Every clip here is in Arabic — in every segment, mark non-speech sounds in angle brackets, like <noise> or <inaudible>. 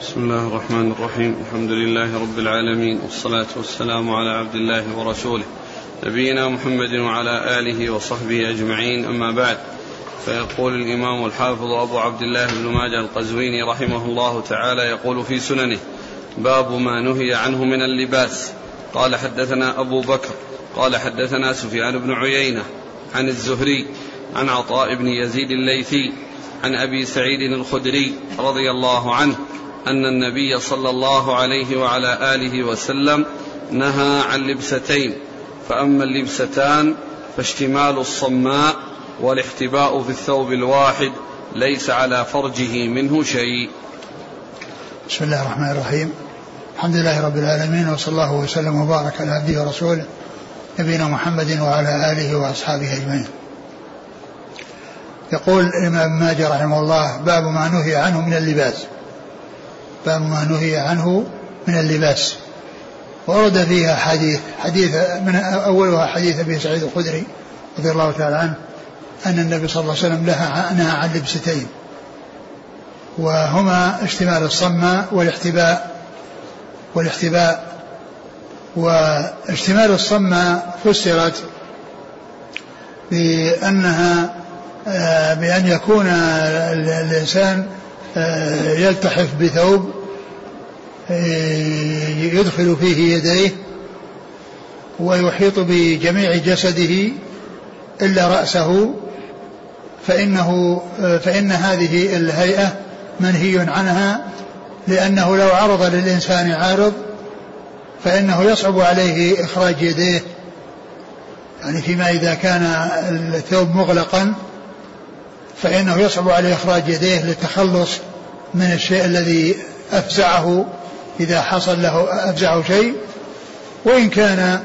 بسم الله الرحمن الرحيم. الحمد لله رب العالمين والصلاة والسلام على عبد الله ورسوله نبينا محمد وعلى آله وصحبه أجمعين. أما بعد فيقول الإمام الحافظ أبو عبد الله بن ماجه القزويني رحمه الله تعالى يقول في سننه باب ما نهي عنه من اللباس قال حدثنا أبو بكر قال حدثنا سفيان بن عيينة عن الزهري عن عطاء بن يزيد الليثي عن أبي سعيد الخدري رضي الله عنه أن النبي صلى الله عليه وعلى آله وسلم نهى عن لبستين فأما اللبستان فاشتمال الصماء والاحتباء في الثوب الواحد ليس على فرجه منه شيء بسم الله الرحمن الرحيم الحمد لله رب العالمين وصلى الله وسلم وبارك على عبده ورسوله نبينا محمد وعلى آله وأصحابه أجمعين. يقول الإمام ماجه رحمه الله باب ما نهي عنه من اللباس. باب ما نهي عنه من اللباس. ورد فيها حديث حديث من أولها حديث أبي سعيد الخدري رضي الله تعالى عنه أن النبي صلى الله عليه وسلم نهى عن لبستين وهما اشتمال الصمة والاحتباء والاحتباء واشتمال الصمة فسرت بأنها آه، بأن يكون الإنسان يلتحف بثوب آه، يدخل فيه يديه ويحيط بجميع جسده إلا رأسه فإنه فإن هذه الهيئة منهي عنها لأنه لو عرض للإنسان عارض فإنه يصعب عليه إخراج يديه. يعني فيما إذا كان الثوب مغلقا فإنه يصعب عليه إخراج يديه للتخلص من الشيء الذي أفزعه إذا حصل له أفزعه شيء وإن كان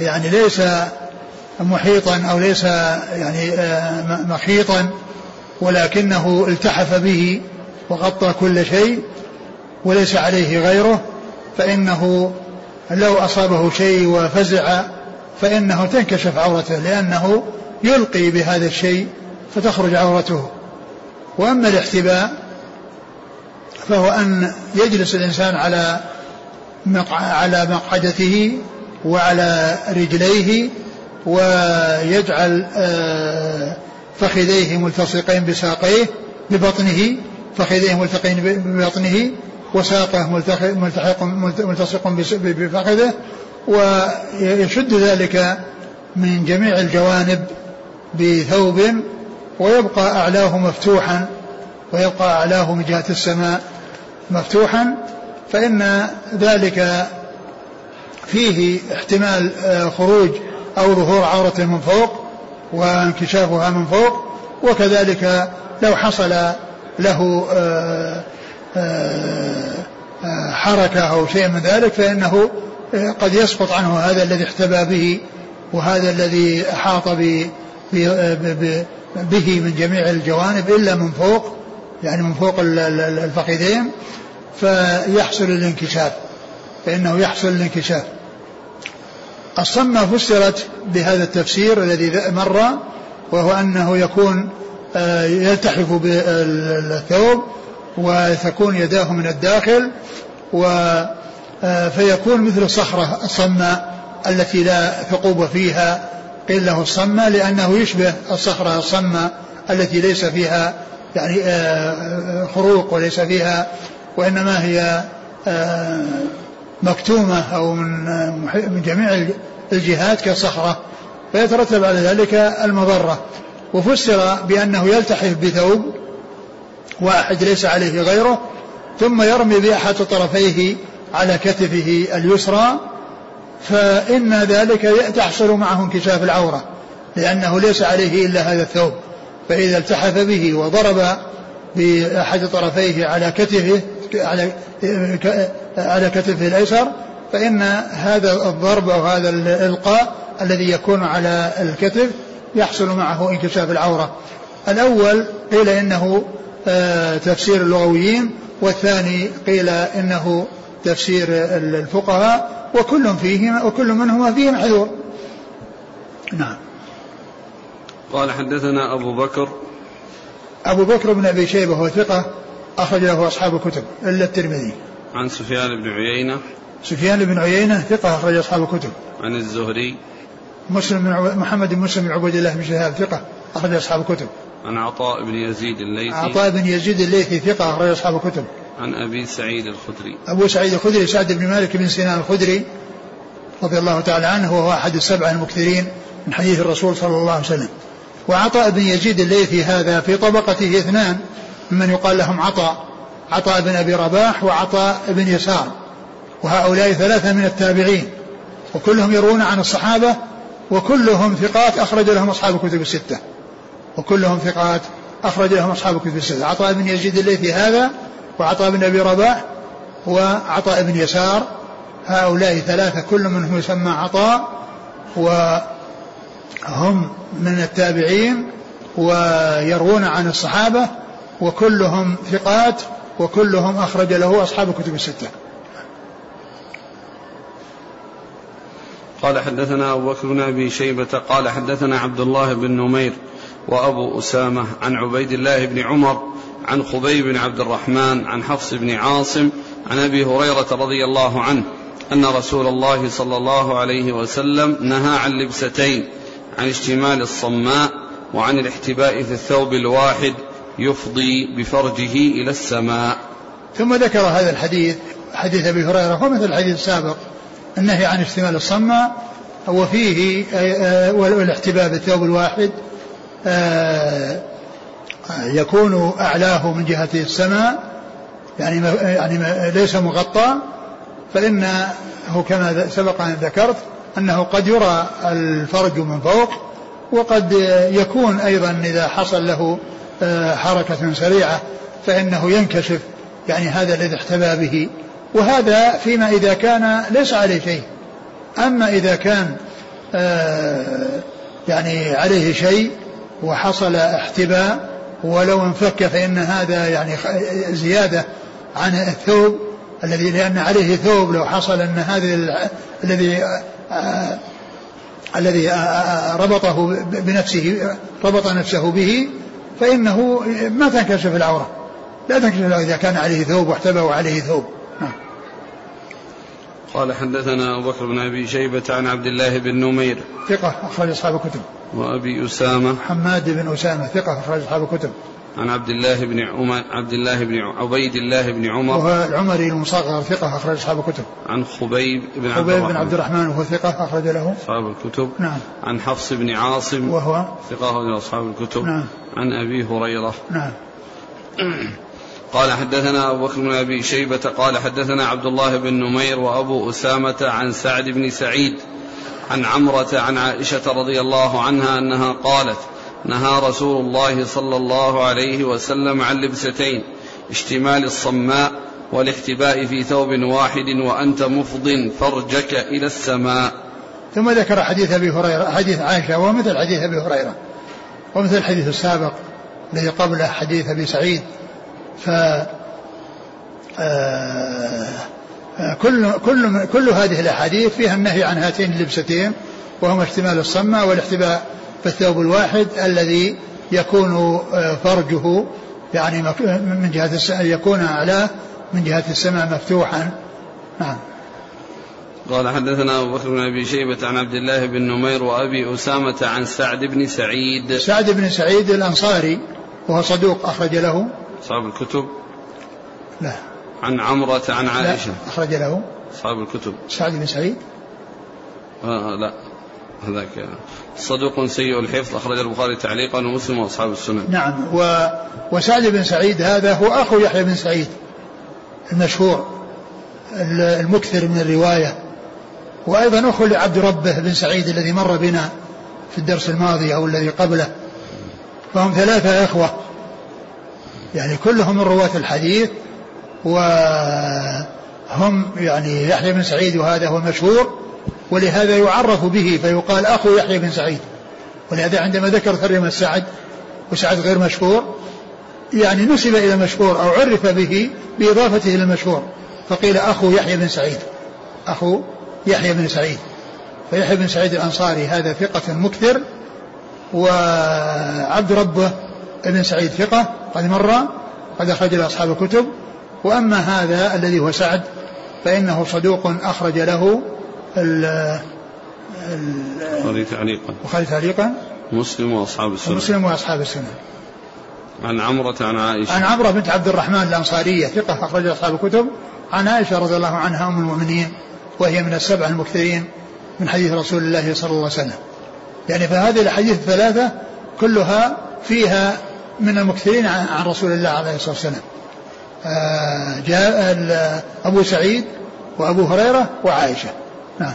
يعني ليس محيطا أو ليس يعني آه، مخيطا ولكنه التحف به وغطى كل شيء وليس عليه غيره فإنه لو أصابه شيء وفزع فإنه تنكشف عورته لأنه يلقي بهذا الشيء فتخرج عورته. وأما الاحتباء فهو أن يجلس الإنسان على على مقعدته وعلى رجليه ويجعل آه فخذيه ملتصقين بساقيه ببطنه فخذيه ملتقين ببطنه وساقه ملتحق ملتصق بفخذه ويشد ذلك من جميع الجوانب بثوب ويبقى أعلاه مفتوحا ويبقى أعلاه من جهة السماء. مفتوحا فإن ذلك فيه احتمال آه، خروج أو ظهور عورة من فوق وانكشافها من فوق وكذلك لو حصل له آه، آه، حركة أو شيء من ذلك فإنه قد يسقط عنه هذا الذي احتبى به وهذا الذي أحاط به من جميع الجوانب إلا من فوق. يعني من فوق الفخذين فيحصل الانكشاف. فإنه يحصل الانكشاف. الصمة فسرت بهذا التفسير الذي مر وهو أنه يكون آه، يلتحف بالثوب وتكون يداه من الداخل و آه، فيكون مثل الصخرة الصماء التي لا ثقوب فيها. قيل له الصمة لأنه يشبه الصخرة الصماء التي ليس فيها يعني آه، خروق وليس فيها وإنما هي مكتومة أو من من جميع الجهات كصخرة فيترتب على ذلك المضرة. وفسر بأنه يلتحف بثوب واحد ليس عليه غيره ثم يرمي بأحد طرفيه على كتفه اليسرى فإن ذلك تحصل معه انكشاف العورة لأنه ليس عليه إلا هذا الثوب. فإذا التحف به وضرب بأحد طرفيه على كتفه على على كتفه الأيسر فإن هذا الضرب أو هذا الإلقاء الذي يكون على الكتف يحصل معه انكشاف العورة. الأول قيل إنه آه، تفسير اللغويين والثاني قيل إنه تفسير الفقهاء وكل فيهما وكل منهما فيه محذور نعم. قال حدثنا أبو بكر. أبو بكر بن أبي شيبة هو ثقة أخرج له أصحاب الكتب إلا الترمذي. عن سفيان بن عيينة. سفيان بن عيينة ثقة أخرج أصحاب الكتب. عن الزهري. مسلم بن. محمد بن مسلم بن عبيد الله بن شهاب ثقة أخرج أصحاب الكتب. عن عطاء بن يزيد الليثي. عطاء بن يزيد الليثي ثقة أخرج أصحاب الكتب. عن أبي سعيد الخدري. أبو سعيد الخدري سعد بن مالك بن سنان الخدري رضي الله تعالى عنه وهو أحد السبعة المكثرين من حديث الرسول صلى الله عليه وسلم. وعطاء بن يزيد الليثي هذا في طبقته اثنان ممن يقال لهم عطاء عطاء بن أبي رباح وعطاء بن يسار وهؤلاء ثلاثة من التابعين وكلهم يروون عن الصحابة وكلهم ثقات أخرج لهم أصحاب الكتب الستة وكلهم ثقات أخرج لهم أصحاب الكتب الستة عطاء بن يزيد الليثي هذا وعطاء بن أبي رباح وعطاء بن يسار هؤلاء ثلاثة كل منهم يسمى عطاء وهم من التابعين ويروون عن الصحابة وكلهم ثقات وكلهم أخرج له أصحاب الكتب الستة. قال حدثنا أبو بكر بن أبي شيبة قال حدثنا عبد الله بن نمير وأبو أسامة عن عبيد الله بن عمر عن خبيب بن عبد الرحمن عن حفص بن عاصم عن أبي هريرة رضي الله عنه أن رسول الله صلى الله عليه وسلم نهى عن لبستين عن اشتمال الصماء وعن الاحتباء في الثوب الواحد يفضي بفرجه إلى السماء. ثم ذكر هذا الحديث حديث أبي هريرة هو مثل الحديث السابق النهي عن اشتمال الصماء وفيه آه، والاحتباء بالثوب الواحد آه، يكون أعلاه من جهة السماء يعني يعني ليس مغطى فإنه كما سبق أن ذكرت أنه قد يرى الفرج من فوق وقد يكون أيضا إذا حصل له آه، حركة سريعة فإنه ينكشف يعني هذا الذي احتبى به. وهذا فيما إذا كان ليس عليه شيء. أما إذا كان آه، يعني عليه شيء وحصل احتباء ولو انفك فإن هذا يعني زيادة عن الثوب الذي لأن عليه ثوب لو حصل أن هذا الذي الذي ربطه بنفسه ربط نفسه به فإنه ما تنكشف العورة. لا تنكشف العورة إذا كان عليه ثوب واحتبى وعليه ثوب. نعم. قال حدثنا أبو بكر بن أبي شيبة عن عبد الله بن نمير. ثقة أخرج أصحاب الكتب. وأبي أسامة. حماد بن أسامة ثقة أخرج أصحاب الكتب. عن عبد الله بن عمر عبد الله بن عبيد الله بن عمر. وهو العمري المصغر ثقة أخرج أصحاب الكتب. عن خبيب بن عبد خبيب بن عبد الرحمن وهو ثقة أخرج له. أصحاب الكتب. نعم. عن حفص بن عاصم. وهو ثقة أخرج أصحاب الكتب. نعم. عن أبي هريرة. نعم. <clears throat> قال حدثنا أبو بكر بن أبي شيبة قال حدثنا عبد الله بن نمير وأبو أسامة عن سعد بن سعيد عن عمرة عن عائشة رضي الله عنها أنها قالت نهى رسول الله صلى الله عليه وسلم عن لبستين اشتمال الصماء والاحتباء في ثوب واحد وأنت مفض فرجك إلى السماء. ثم ذكر حديث أبي هريرة حديث عائشة ومثل حديث أبي هريرة ومثل الحديث السابق الذي قبله حديث أبي سعيد. ف آه، كل كل كل هذه الأحاديث فيها النهي عن هاتين اللبستين وهما اشتمال الصمة والاحتباء في الثوب الواحد الذي يكون آه، فرجه يعني من جهة يكون أعلاه من جهة السماء مفتوحا. نعم. قال حدثنا أبو بكر بن أبي شيبة عن عبد الله بن نمير وأبي أسامة عن سعد بن سعيد. سعد بن سعيد الأنصاري وهو صدوق أخرج له. أصحاب الكتب؟ لا. عن عمرة عن عائشة. لا أخرج له. أصحاب الكتب؟ سعد بن سعيد. آه لا. هذاك. صدوق سيء الحفظ أخرج البخاري تعليقا ومسلم وأصحاب السنن. نعم و... وسعد بن سعيد هذا هو أخو يحيى بن سعيد المشهور المكثر من الرواية وأيضا أخو لعبد ربه بن سعيد الذي مر بنا في الدرس الماضي أو الذي قبله. فهم ثلاثة إخوة. يعني كلهم من رواة الحديث وهم يعني يحيى بن سعيد وهذا هو المشهور ولهذا يعرف به فيقال أخو يحيى بن سعيد. ولهذا عندما ذكر ترجمة سعد وسعد غير مشهور يعني نسب إلى المشهور أو عرف به بإضافته إلى المشهور فقيل أخو يحيى بن سعيد. أخو يحيى بن سعيد. فيحيى بن سعيد الأنصاري هذا ثقة مكثر وعبد ربه ابن سعيد ثقة قد مر قد أخرج له أصحاب الكتب. وأما هذا الذي هو سعد فإنه صدوق أخرج له البخاري تعليقا. البخاري تعليقا؟ مسلم وأصحاب السنة. مسلم وأصحاب السنة. عن عمرة عن عائشة. عن عمرة بنت عبد الرحمن الأنصارية ثقة أخرج أصحاب الكتب. عن عائشة رضي الله عنها أم المؤمنين وهي من السبع المكثرين من حديث رسول الله صلى الله عليه وسلم. يعني فهذه الأحاديث الثلاثة كلها فيها من المكثرين عن رسول الله عليه الصلاة والسلام. آه، جاء أبو سعيد وأبو هريرة وعائشة. نعم.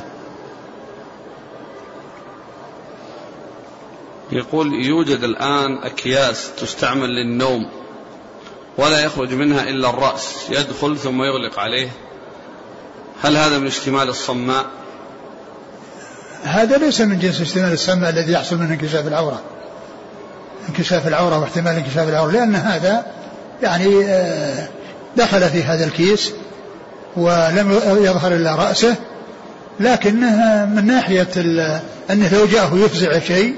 يقول يوجد الآن أكياس تستعمل للنوم ولا يخرج منها إلا الرأس يدخل ثم يغلق عليه. هل هذا من اشتمال الصماء؟ هذا ليس من جنس اشتمال الصماء الذي يحصل منه انكشاف العورة. انكشاف العورة واحتمال انكشاف العورة لأن هذا يعني آه، دخل في هذا الكيس ولم يظهر إلا رأسه. لكنه من ناحية أنه لو جاءه يفزع شيء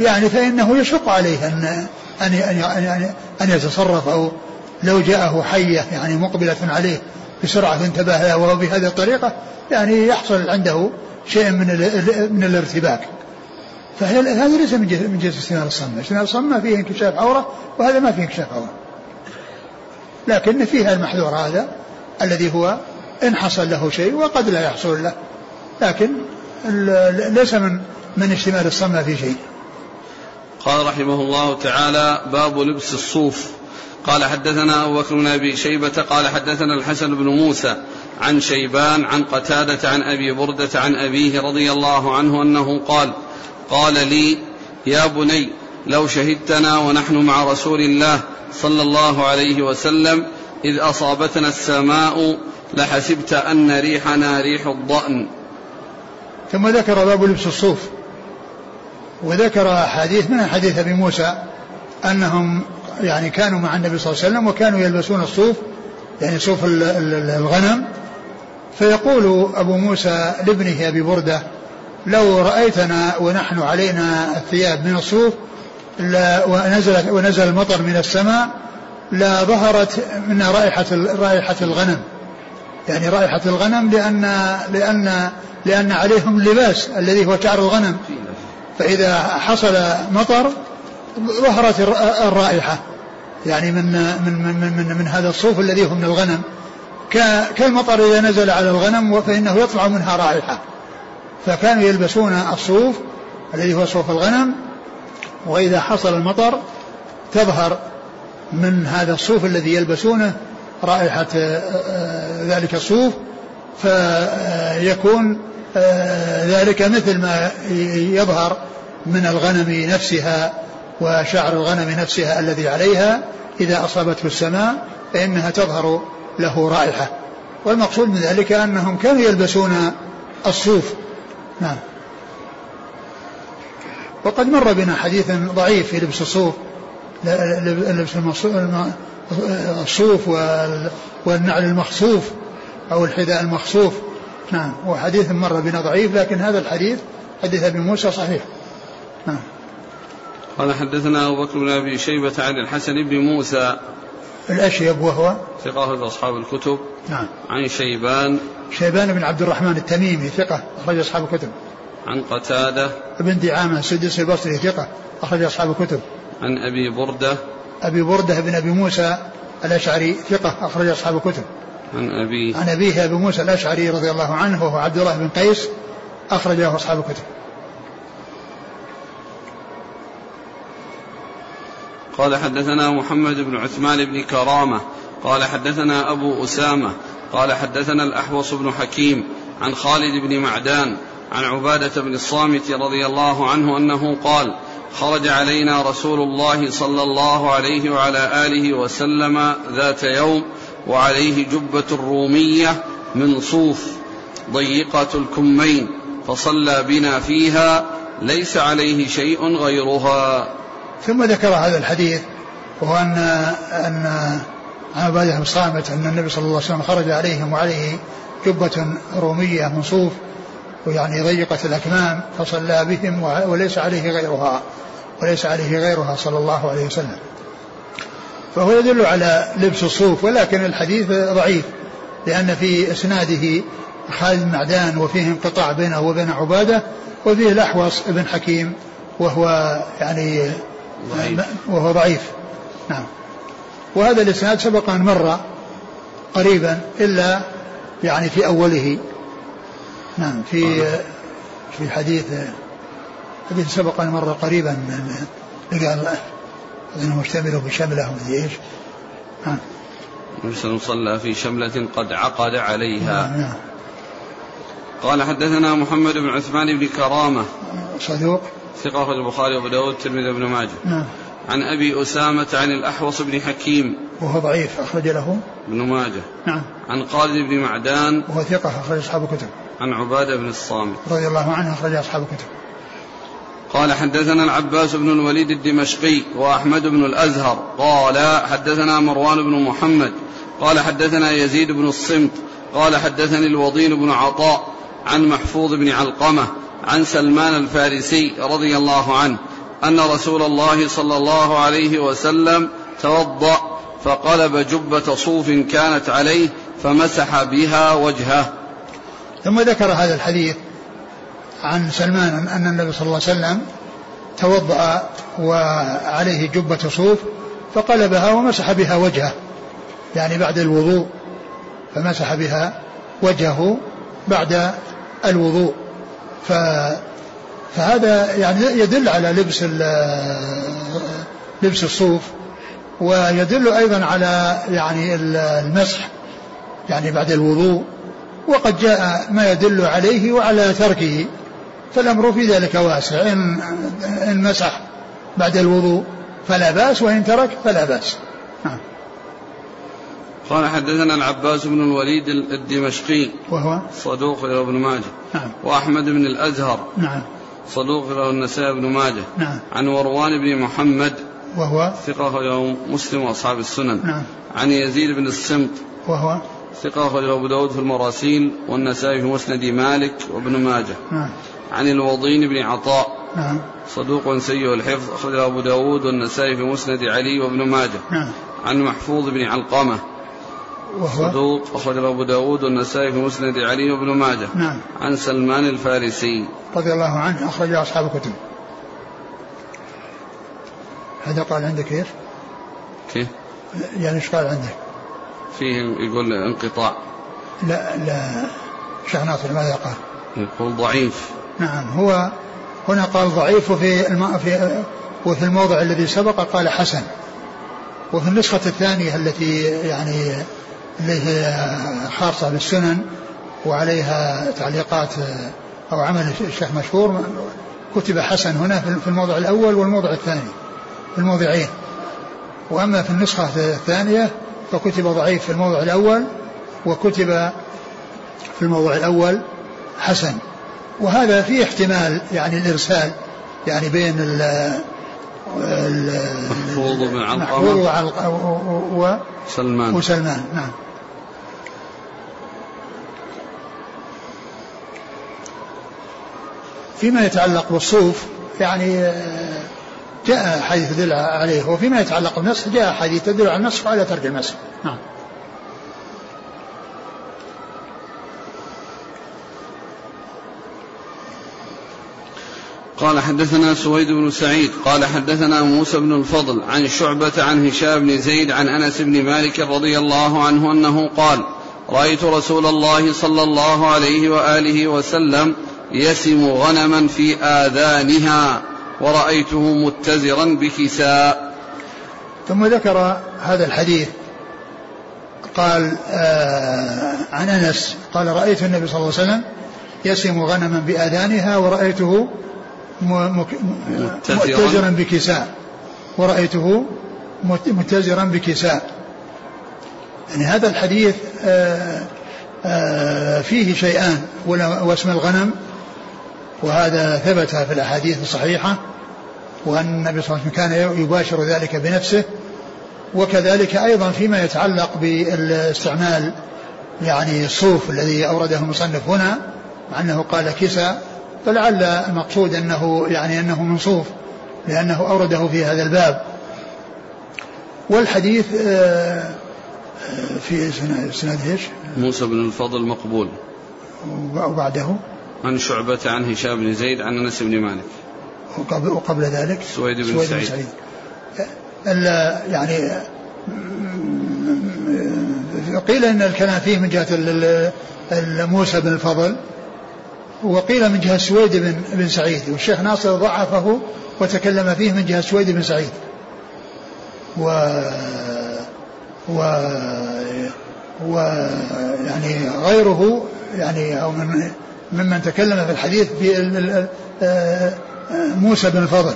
يعني فإنه يشق عليه أن أن أن أن يتصرف أو لو جاءه حية يعني مقبلة عليه بسرعة انتبه لها وهو بهذه الطريقة يعني يحصل عنده شيء من من الارتباك. فهذا ليس من جنس استثناء الصمة، استثناء الصمة فيه انكشاف عورة وهذا ما فيه انكشاف عورة. لكن فيها المحذور هذا الذي هو إن حصل له شيء وقد لا يحصل له. لكن ليس من من اشتمال الصمة في شيء. قال رحمه الله تعالى باب لبس الصوف قال حدثنا أبو بكر بن أبي شيبة قال حدثنا الحسن بن موسى عن شيبان عن قتادة عن أبي بردة عن أبيه رضي الله عنه أنه قال قال لي يا بني لو شهدتنا ونحن مع رسول الله صلى الله عليه وسلم إذ أصابتنا السماء لحسبت أن ريحنا ريح الضأن ثم ذكر باب لبس الصوف وذكر حديث من حديث أبي موسى أنهم يعني كانوا مع النبي صلى الله عليه وسلم وكانوا يلبسون الصوف يعني صوف الغنم. فيقول أبو موسى لابنه أبي بردة لو رأيتنا ونحن علينا الثياب من الصوف ونزلت ونزل المطر من السماء لا ظهرت منا رائحة رائحة الغنم. يعني رائحة الغنم لأن لأن لأن عليهم اللباس الذي هو شعر الغنم. فإذا حصل مطر ظهرت الرائحة. يعني من من من من, من هذا الصوف الذي هو من الغنم. كالمطر إذا نزل على الغنم فإنه يطلع منها رائحة. فكانوا يلبسون الصوف الذي هو صوف الغنم وإذا حصل المطر تظهر من هذا الصوف الذي يلبسونه رائحة ذلك الصوف فيكون آه، ذلك مثل ما يظهر من الغنم نفسها وشعر الغنم نفسها الذي عليها إذا أصابته السماء فإنها تظهر له رائحة. والمقصود من ذلك أنهم كانوا يلبسون الصوف. نعم. وقد مر بنا حديث ضعيف في لبس الصوف لبس الصوف والنعل المخصوف أو الحذاء المخصوف. نعم وحديث مر بنا ضعيف لكن هذا الحديث حديث أبي موسى صحيح. نعم. قال حدثنا أبو بكر بن أبي شيبة عن الحسن بن موسى. الأشيب وهو؟ ثقة أصحاب الكتب. نعم. عن شيبان. شيبان بن عبد الرحمن التميمي ثقة أخرج أصحاب الكتب. عن قتادة. ابن دعامة السدس البصري ثقة أخرج أصحاب الكتب. عن أبي بردة. أبي بردة بن أبي موسى الأشعري ثقة أخرج أصحاب الكتب. عن أبيه عن أبيه أبي موسى الأشعري رضي الله عنه وهو عبد الله بن قيس أخرج له أصحاب الكتب. قال حدثنا محمد بن عثمان بن كرامة قال حدثنا أبو أسامة قال حدثنا الأحوص بن حكيم عن خالد بن معدان عن عبادة بن الصامت رضي الله عنه أنه قال خرج علينا رسول الله صلى الله عليه وعلى آله وسلم ذات يوم وعليه جبة رومية من صوف ضيقة الكمين فصلى بنا فيها ليس عليه شيء غيرها. ثم ذكر هذا الحديث وهو أن أن عبادة بن صامت أن النبي صلى الله عليه وسلم خرج عليهم وعليه جبة رومية من صوف ويعني ضيقة الأكمام فصلى بهم وليس عليه غيرها وليس عليه غيرها صلى الله عليه وسلم. فهو يدل على لبس الصوف ولكن الحديث ضعيف لأن في إسناده خالد معدان وفيه انقطاع بينه وبين عبادة وفيه الأحوص بن حكيم وهو يعني ضعيف. وهو ضعيف. نعم. وهذا الإسناد سبق أن مر قريبا إلا يعني في أوله. نعم في في حديث حديث سبق أن مر قريبا قال أنه مشتمل بشملة ومدري إيش؟ نعم مرسل صلى في شملة قد عقد عليها. نعم نعم. قال حدثنا محمد بن عثمان بن كرامة. صدوق. ثقة البخاري وأبو داود الترمذي بن ماجه. نعم. عن أبي أسامة عن الأحوص بن حكيم. وهو ضعيف أخرج له. ابن ماجه. نعم. عن خالد بن معدان. وهو ثقة أخرج أصحاب الكتب. عن عبادة بن الصامت. رضي الله عنه أخرج أصحاب الكتب. قال حدثنا العباس بن الوليد الدمشقي وأحمد بن الأزهر. قال حدثنا مروان بن محمد. قال حدثنا يزيد بن الصمت. قال حدثني الوضين بن عطاء عن محفوظ بن علقمة عن سلمان الفارسي رضي الله عنه أن رسول الله صلى الله عليه وسلم توضأ فقلب جبة صوف كانت عليه فمسح بها وجهه. ثم ذكر هذا الحديث عن سلمان أن النبي صلى الله عليه وسلم توضأ وعليه جبة صوف فقلبها ومسح بها وجهه. يعني بعد الوضوء فمسح بها وجهه بعد الوضوء. ف فهذا يعني يدل على لبس لبس الصوف ويدل أيضا على يعني المسح يعني بعد الوضوء وقد جاء ما يدل عليه وعلى تركه. فالأمر في ذلك واسع. ان إن مسح بعد الوضوء فلا بأس وإن ترك فلا بأس. نعم. قال حدثنا العباس بن الوليد الدمشقي. وهو؟ صدوق له ابن ماجه. نعم. وأحمد بن الأزهر. نعم. صدوق له النسائي بن ماجه. نعم. عن وروان بن محمد. وهو؟ ثقة له مسلم وأصحاب السنن. نعم. عن يزيد بن الصمت وهو؟ ثقة له أبو داود في المراسيل والنسائي في مسند مالك وابن ماجه. نعم. عن الوضين بن عطاء. نعم. صدوق سيء الحفظ أخرجه أبو داود والنسائي في مسند علي وابن ماجه. نعم. عن محفوظ بن علقمة. وهو؟ صدوق أخرجه أبو داود والنسائي في مسند علي وابن ماجه. نعم. عن سلمان الفارسي. رضي الله عنه أخرج أصحاب الكتب. هذا قال عندك كيف؟ كيف؟ يعني إيش قال عندك؟ فيه يقول انقطاع. لا لا. شيخ ناصر ماذا قال؟ يقول ضعيف. نعم هو هنا قال ضعيف وفي الم... في وفي الموضع الذي سبق قال حسن. وفي النسخة الثانية التي يعني اللي هي خاصة بالسنن وعليها تعليقات أو عمل الشيخ مشهور كتب حسن هنا في الموضع الأول والموضع الثاني في الموضعين. وأما في النسخة الثانية فكتب ضعيف في الموضع الأول وكتب في الموضع الأول حسن. وهذا فيه احتمال يعني الإرسال يعني بين ال محفوظ بن علقمة و سلمان وسلمان. نعم. فيما يتعلق بالصوف يعني جاء حديث تدل عليه وفيما يتعلق بالنسخ جاء حديث تدل على النسخ وعلى ترك المسح نعم. قال حدثنا سويد بن سعيد قال حدثنا موسى بن الفضل عن شعبة عن هشام بن زيد عن أنس بن مالك رضي الله عنه أنه قال رأيت رسول الله صلى الله عليه وآله وسلم يسم غنما في آذانها ورأيته متزرا بكساء. ثم ذكر هذا الحديث قال آه عن أنس قال رأيت النبي صلى الله عليه وسلم يسم غنما بآذانها ورأيته متزرا بكساء. ورأيته متزرا بكساء. يعني هذا الحديث آه، آه، فيه شيئان واسم الغنم وهذا ثبت في الأحاديث الصحيحة وأن النبي صلى الله عليه وسلم كان يباشر ذلك بنفسه وكذلك أيضا فيما يتعلق بالاستعمال يعني الصوف الذي أورده المصنف هنا مع أنه قال كسى فلعل المقصود أنه يعني أنه من صوف لأنه أورده في هذا الباب. والحديث آه، في سناد إيش؟ موسى بن الفضل مقبول. وبعده؟ عن شعبة عن هشام بن زيد عن أنس بن مالك. وقبل, وقبل ذلك؟ سويد بن سويد سعيد, سعيد. يعني قيل إن الكلام فيه من جهة موسى بن الفضل. وقيل من جهة سويد بن, بن سعيد والشيخ ناصر ضعفه وتكلم فيه من جهة سويد بن سعيد. و و و يعني غيره يعني أو من ممن تكلم في الحديث في موسى بن الفضل.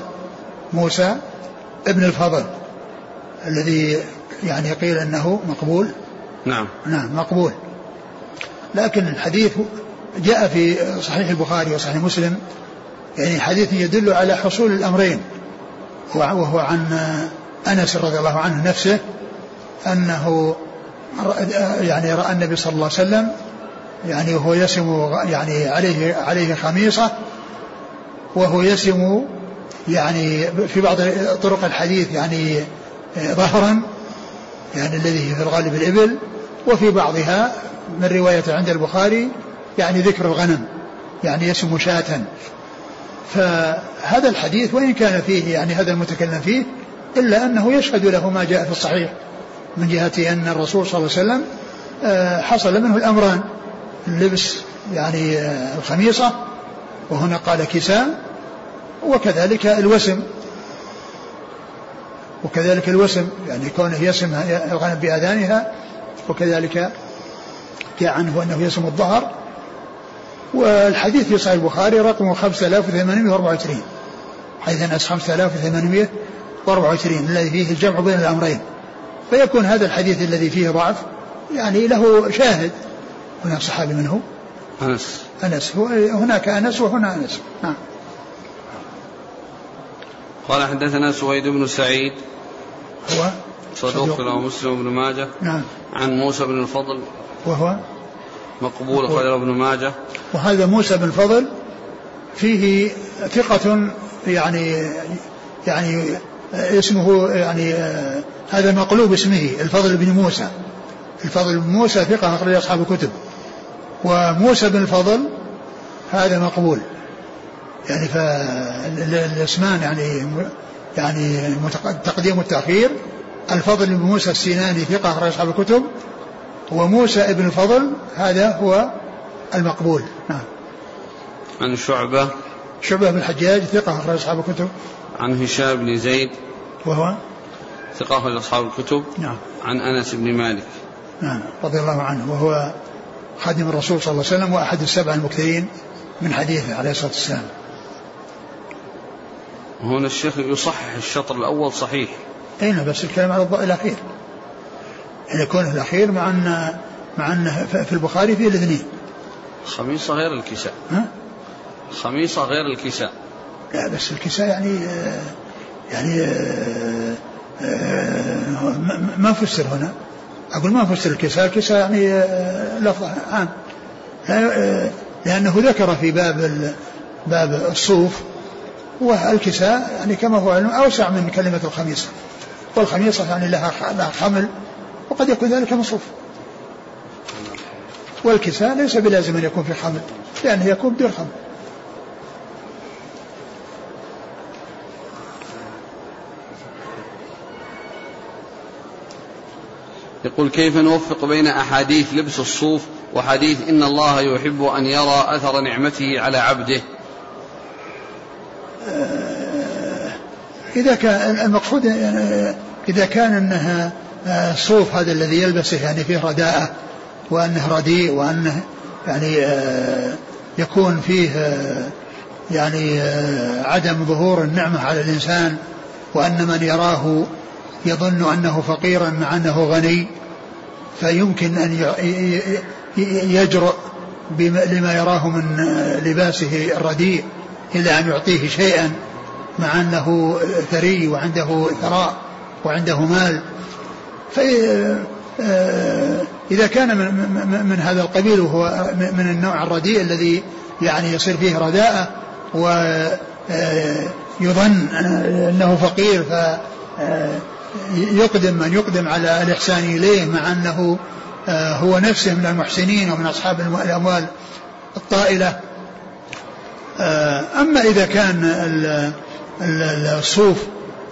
موسى ابن الفضل الذي يعني قيل إنه مقبول. نعم. نعم مقبول. لكن الحديث جاء في صحيح البخاري وصحيح مسلم يعني حديث يدل على حصول الأمرين وهو عن أنس رضي الله عنه نفسه أنه يعني رأى النبي صلى الله عليه وسلم يعني وهو يسم يعني عليه عليه خميصة وهو يسم يعني في بعض طرق الحديث يعني ظهرا يعني الذي في الغالب الإبل وفي بعضها من رواية عند البخاري يعني ذكر الغنم يعني يسم شاة. فهذا الحديث وإن كان فيه يعني هذا المتكلم فيه إلا أنه يشهد له ما جاء في الصحيح من جهة أن الرسول صلى الله عليه وسلم آه، حصل منه الأمران اللبس يعني آه، الخميصة وهنا قال كساء وكذلك الوسم. وكذلك الوسم يعني كونه يسم الغنم بأذانها وكذلك جاء عنه أنه يسم الظهر. والحديث في صحيح البخاري رقمه 5824 حيث أنس 5824 الذي فيه الجمع بين الأمرين. فيكون هذا الحديث الذي فيه ضعف يعني له شاهد. هناك صحابي منه أنس. أنس. هناك أنس وهنا أنس. نعم. قال حدثنا سويد بن سعيد. هو؟ صدوق له مسلم بن ماجه. نعم. عن موسى بن الفضل. وهو؟ مقبول أخرجه ابن ماجه. وهذا موسى بن الفضل فيه ثقة يعني يعني اسمه يعني هذا مقلوب اسمه الفضل بن موسى. الفضل بن موسى ثقة أخرج أصحاب الكتب. وموسى بن الفضل هذا مقبول. يعني فالاسمان يعني يعني التقديم والتأخير الفضل بن موسى السيناني ثقة أخرج أصحاب الكتب. وموسى ابن الفضل هذا هو المقبول. نعم. عن شعبة. شعبة بن الحجاج ثقة أخرج أصحاب الكتب. عن هشام بن زيد. وهو؟ ثقة أخرج أصحاب الكتب. نعم. عن أنس بن مالك. نعم. رضي الله عنه. وهو خادم الرسول صلى الله عليه وسلم وأحد السبع المكثرين من حديثه عليه الصلاة والسلام. هنا الشيخ يصحح الشطر الأول صحيح. أين بس الكلام على الضوء الأخير؟ يعني كونه الأخير مع أن مع أن في البخاري فيه الاثنين خميصة غير الكساء. ها؟ خميصة غير الكساء. لا بس الكساء يعني يعني ما فسر هنا. أقول ما فسر الكساء. الكساء يعني لفظ عام. لأنه ذكر في باب باب الصوف والكساء يعني كما هو علم أوسع من كلمة الخميصة والخميصة يعني لها لها حمل. وقد يكون ذلك مصروف. والكساء ليس بلازم أن يكون في حمل لأنه يكون بدون حمل يقول كيف نوفق بين أحاديث لبس الصوف وحديث إن الله يحب أن يرى أثر نعمته على عبده؟ إذا كان المقصود إذا كان أنها الصوف هذا الذي يلبسه يعني فيه رداءة وأنه رديء وأنه يعني يكون فيه يعني عدم ظهور النعمة على الإنسان وأن من يراه يظن أنه فقيرا مع أنه غني فيمكن أن يجرؤ لما يراه من لباسه الرديء إلا أن يعطيه شيئا مع أنه ثري وعنده ثراء وعنده مال. فإذا كان من, من هذا القبيل وهو من النوع الرديء الذي يعني يصير فيه رداءة ويظن أنه فقير ف يقدم من يقدم على الإحسان إليه مع أنه آه، هو نفسه من المحسنين ومن أصحاب الأموال الطائلة. آه، أما إذا كان الصوف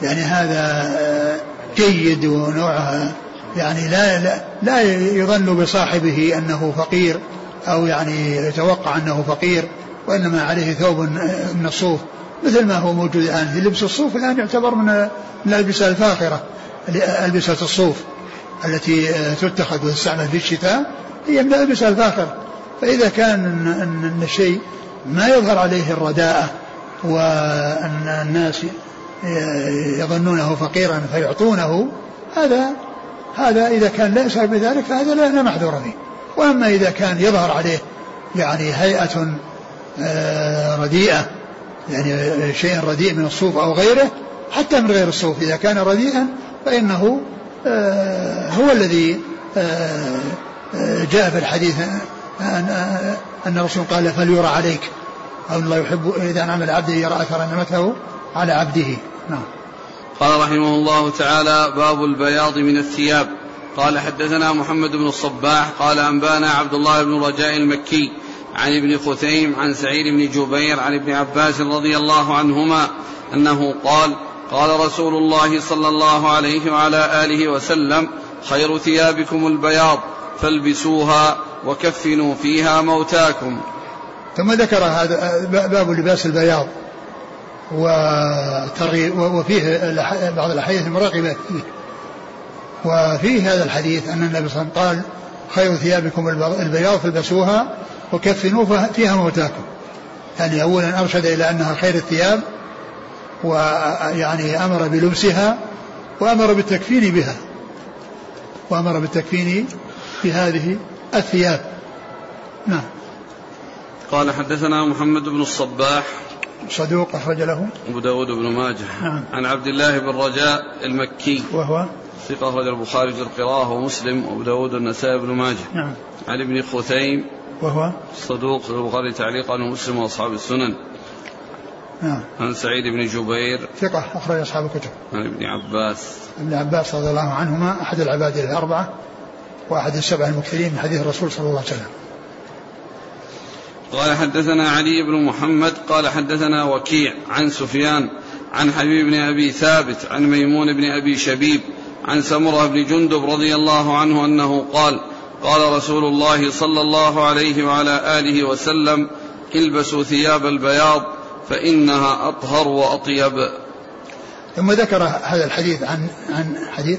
يعني هذا آه، جيد ونوعها. يعني لا لا, لا يظن بصاحبه أنه فقير أو يعني يتوقع أنه فقير وإنما عليه ثوب من الصوف مثل ما هو موجود الآن. في لبس الصوف الآن يعتبر من الألبسة الفاخرة ألبسة الصوف التي تتخذ وتستعمل في الشتاء هي من الألبسة الفاخرة. فإذا كان أن الشيء ما يظهر عليه الرداءة وأن الناس يظنونه فقيرا فيعطونه هذا هذا إذا كان لا يسأل بذلك فهذا لا محذور فيه. وأما إذا كان يظهر عليه يعني هيئة آه، رديئة يعني شيء رديء من الصوف أو غيره حتى من غير الصوف إذا كان رديئا فإنه آه، هو الذي آه، جاء في الحديث أن الرسول قال فليرى عليك أو الله يحب إذا عمل عبده يرى أثر نعمته. على عبده. نعم. قال رحمه الله تعالى باب البياض من الثياب. قال حدثنا محمد بن الصباح قال أنبانا عبد الله بن رجاء المكي عن ابن خثيم عن سعيد بن جبير عن ابن عباس رضي الله عنهما أنه قال قال رسول الله صلى الله عليه وعلى آله وسلم خير ثيابكم البياض فالبسوها وكفنوا فيها موتاكم. ثم ذكر هذا باب لباس البياض. وفيه بعض الأحاديث المراقبة فيه. وفيه هذا الحديث أن النبي صلى الله عليه وسلم قال خير ثيابكم البياض فالبسوها وكفنوا فيها موتاكم. يعني اولا أرشد إلى أنها خير الثياب ويعني أمر بلبسها وأمر بالتكفين بها وأمر بالتكفين بهذه الثياب. نعم. قال حدثنا محمد بن الصباح صدوق أخرج له. أبو داود بن ماجه. نعم. عن عبد الله بن رجاء المكي. وهو؟ ثقة أخرج البخاري في القراءة ومسلم وأبو داود النسائي بن ماجه. نعم. عن ابن خثيم. وهو؟ صدوق البخاري تعليقا ومسلم وأصحاب السنن. نعم. عن سعيد بن جبير. ثقة أخرج أصحاب الكتب. عن ابن عباس. ابن عباس رضي الله عنهما أحد العباد الأربعة وأحد السبع المكثرين من حديث الرسول صلى الله عليه وسلم. قال حدثنا علي بن محمد قال حدثنا وكيع عن سفيان عن حبيب بن أبي ثابت عن ميمون بن أبي شبيب عن سمرة بن جندب رضي الله عنه أنه قال قال رسول الله صلى الله عليه وعلى آله وسلم البسوا ثياب البياض فإنها أطهر وأطيب. ثم ذكر هذا الحديث عن عن حديث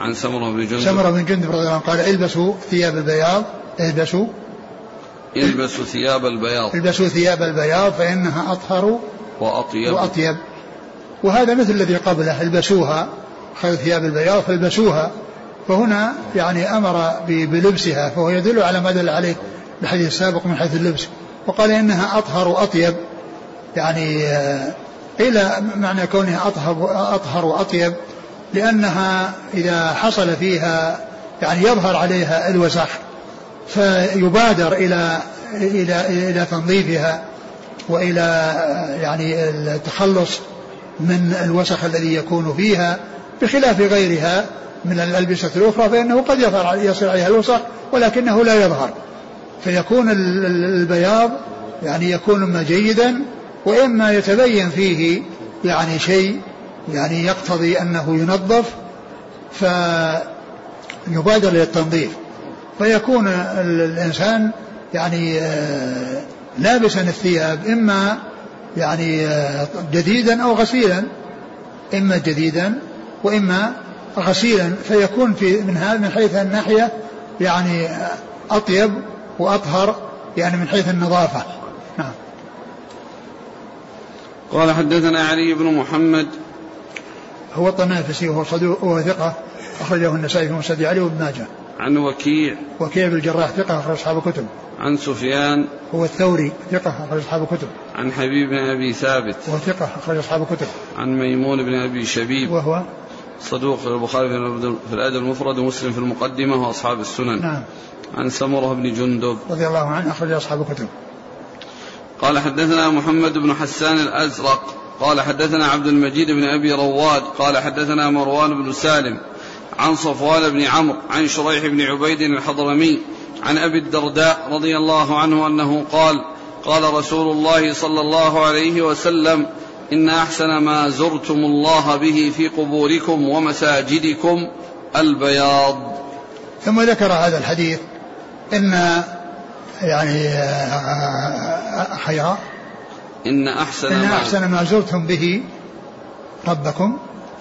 عن سمرة بن جندب. سمرة بن جندب رضي الله عنه قال البسوا ثياب البياض البسوا البسوا ثياب البياض. البسوا ثياب البياض فإنها أطهر وأطيب. وأطيب. وهذا مثل الذي قبله البسوها خير ثياب البياض فالبسوها فهنا يعني أمر بلبسها فهو يدل على ما دل عليه الحديث السابق من حيث اللبس. وقال إنها أطهر وأطيب يعني آه، إلى معنى كونها أطهر أطهر وأطيب لأنها إذا حصل فيها يعني يظهر عليها الوسخ فيبادر إلى إلى إلى تنظيفها وإلى يعني التخلص من الوسخ الذي يكون فيها بخلاف غيرها من الألبسة الأخرى فإنه قد يصل عليها الوسخ ولكنه لا يظهر. فيكون البياض يعني يكون ما جيدا وإما يتبين فيه يعني شيء يعني يقتضي أنه ينظف فيبادر إلى التنظيف. فيكون الإنسان يعني آه، لابسا الثياب إما يعني آه، جديدا أو غسيلا إما جديدا وإما غسيلا. فيكون في من هذا من حيث الناحية يعني آه، أطيب وأطهر يعني من حيث النظافة. نعم. قال حدثنا علي بن محمد. هو الطنافسي وهو صدوق وهو ثقة أخرجه النسائي في مسجد علي وابن ماجه. عن وكيع. وكيع بن الجراح ثقة أخرج أصحاب الكتب. عن سفيان. هو الثوري ثقة أخرج أصحاب الكتب. عن حبيب بن أبي ثابت. وهو ثقة أخرج أصحاب الكتب. عن ميمون بن أبي شبيب. وهو؟ صدوق في البخاري في الأدب المفرد ومسلم في المقدمة وأصحاب السنن. نعم. عن سمرة بن جندب. رضي الله عنه أخرج أصحاب الكتب. قال حدثنا محمد بن حسان الأزرق. قال حدثنا عبد المجيد بن أبي رواد. قال حدثنا مروان بن سالم. عن صفوان بن عمرو عن شريح بن عبيد الحضرمي عن أبي الدرداء رضي الله عنه أنه قال قال رسول الله صلى الله عليه وسلم إن أحسن ما زرتم الله به في قبوركم ومساجدكم البياض. ثم ذكر هذا الحديث إن يعني آه، خيرا إن أحسن إن ما زرتم به ربكم.